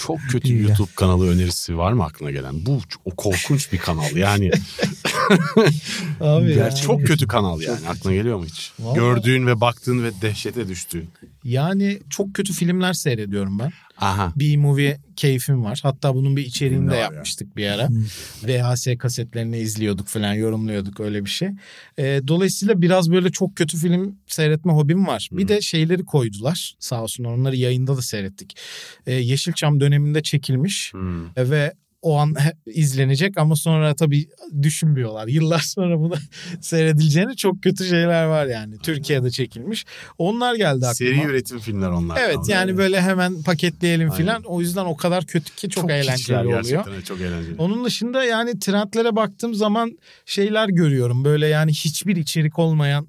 çok kötü İyi ya. YouTube kanalı önerisi var mı aklına gelen? Bu o korkunç bir kanal yani. Abi Gerçi çok kötü kanal yani. Aklına geliyor mu hiç? Vallahi- Gördüğün ve baktığın ve dehşete düştüğün. Yani çok kötü filmler seyrediyorum ben. Aha. B-movie keyfim var. Hatta bunun bir içeriğini de ya. yapmıştık bir ara. VHS kasetlerini izliyorduk falan yorumluyorduk öyle bir şey. Ee, dolayısıyla biraz böyle çok kötü film seyretme hobim var. Bir de şeyleri koydular sağ olsun onları yayında da seyrettik. Ee, Yeşilçam döneminde çekilmiş. E, ve o an izlenecek ama sonra tabii düşünmüyorlar. Yıllar sonra bunu seyredileceğini çok kötü şeyler var yani. Türkiye'de çekilmiş. Onlar geldi aklıma. Seri üretim filmler onlar. Evet Ama yani böyle hemen paketleyelim filan. O yüzden o kadar kötü ki çok, içler eğlenceli oluyor. gerçekten, Çok eğlenceli. Onun dışında yani trendlere baktığım zaman şeyler görüyorum. Böyle yani hiçbir içerik olmayan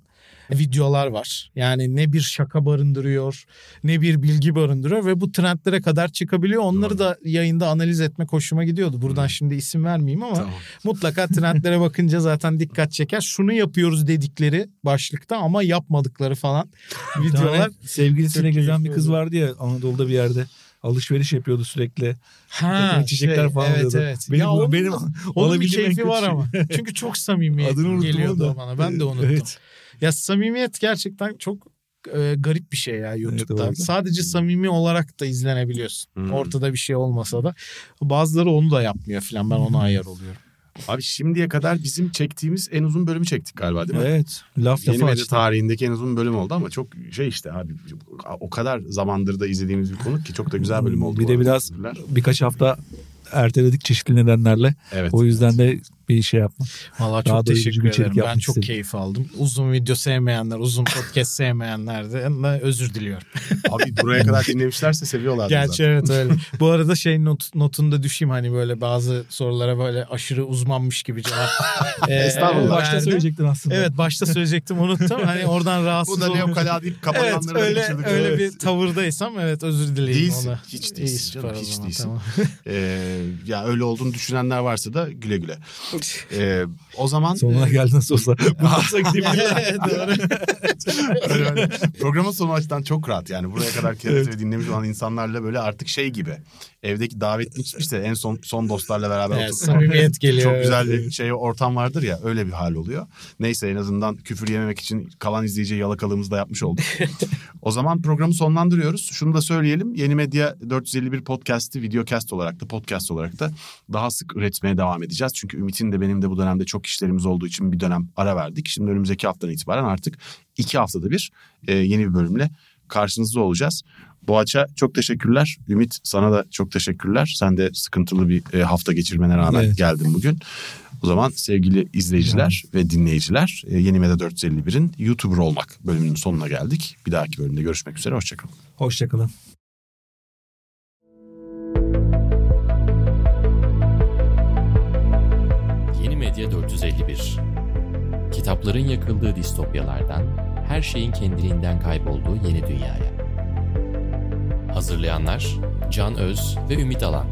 videolar var. Yani ne bir şaka barındırıyor, ne bir bilgi barındırıyor ve bu trendlere kadar çıkabiliyor. Onları Doğru. da yayında analiz etmek hoşuma gidiyordu. Buradan şimdi isim vermeyeyim ama Tamam. mutlaka trendlere bakınca zaten dikkat çeker. Şunu yapıyoruz dedikleri başlıkta ama yapmadıkları falan videolar. Çok gezen bir kız vardı ya Anadolu'da bir yerde. Alışveriş yapıyordu sürekli. Ha, Takım içecekler şey, falan evet, alıyordu. Evet. Benim, ya onun, benim onun bir keyfi var şey. ama. Çünkü çok samimi Adını geliyordu da. bana. Ben de unuttum. Evet. Ya samimiyet gerçekten çok e, garip bir şey ya YouTube'da. orada. Sadece samimi olarak da izlenebiliyorsun. Hmm. Ortada bir şey olmasa da. Bazıları onu da yapmıyor falan. Ben ona ayar oluyorum. Abi şimdiye kadar bizim çektiğimiz en uzun bölümü çektik galiba değil mi? Evet. Laf Yeni medya tarihindeki en uzun bölüm oldu ama çok şey işte abi o kadar zamandır da izlediğimiz bir konu ki çok da güzel bölüm oldu. Bir de biraz birkaç hafta erteledik çeşitli nedenlerle. Evet. O yüzden de bir şey yapma. Valla çok teşekkür ederim. Ben yapmak çok istedim. keyif aldım. Uzun video sevmeyenler, uzun podcast sevmeyenlerden de özür diliyorum. Abi buraya kadar dinlemişlerse seviyorlar. Gerçi evet öyle. Bu arada şey not, notunda düşeyim hani böyle bazı sorulara böyle aşırı uzmanmış gibi cevap. Ee, Estağfurullah. Başta verdim. söyleyecektin aslında. Evet başta söyleyecektim unuttum. Hani oradan rahatsız Bu da ne kadar deyip Evet kapatanları da öyle, kaçırdık. öyle Evet. bir tavırdaysam evet özür dileyim Değilsin. ona. Hiç İyi, değilsin canım, hiç değilsin. tamam. Ee, ya öyle olduğunu düşünenler varsa da güle güle. Ee, o zaman Sonuna geldi nasıl olsa. Bundan sonra gidebilirler. Doğru. Programın sonu açıdan çok rahat yani. Buraya kadar TRT dinlemiş olan insanlarla böyle artık şey gibi. Evdeki davetli de en son son dostlarla beraber Evet, samimiyet geliyor. çok güzel bir şey ortam vardır ya öyle bir hal oluyor. Neyse en azından küfür yememek için kalan izleyiciye yalakalığımızı da yapmış olduk. o zaman programı sonlandırıyoruz. Şunu da söyleyelim. Yeni Medya 451 podcast'i videocast olarak da podcast olarak da daha sık üretmeye devam edeceğiz. Çünkü Ümit'in de benim de bu dönemde çok işlerimiz olduğu için bir dönem ara verdik. Şimdi önümüzdeki haftadan itibaren artık iki haftada bir e, yeni bir bölümle karşınızda olacağız. Boğaç'a çok teşekkürler. Ümit sana da çok teşekkürler. Sen de sıkıntılı bir e, hafta geçirmene rağmen Evet. geldin bugün. O zaman sevgili izleyiciler ve dinleyiciler e, Yeni Medya 451'in YouTuber olmak bölümünün sonuna geldik. Bir dahaki bölümde görüşmek üzere. Hoşçakalın. Hoşçakalın. Yeni Medya 451 Kitapların yakıldığı distopyalardan, her şeyin kendiliğinden kaybolduğu yeni dünyaya. Hazırlayanlar Can Öz ve Ümit Alan.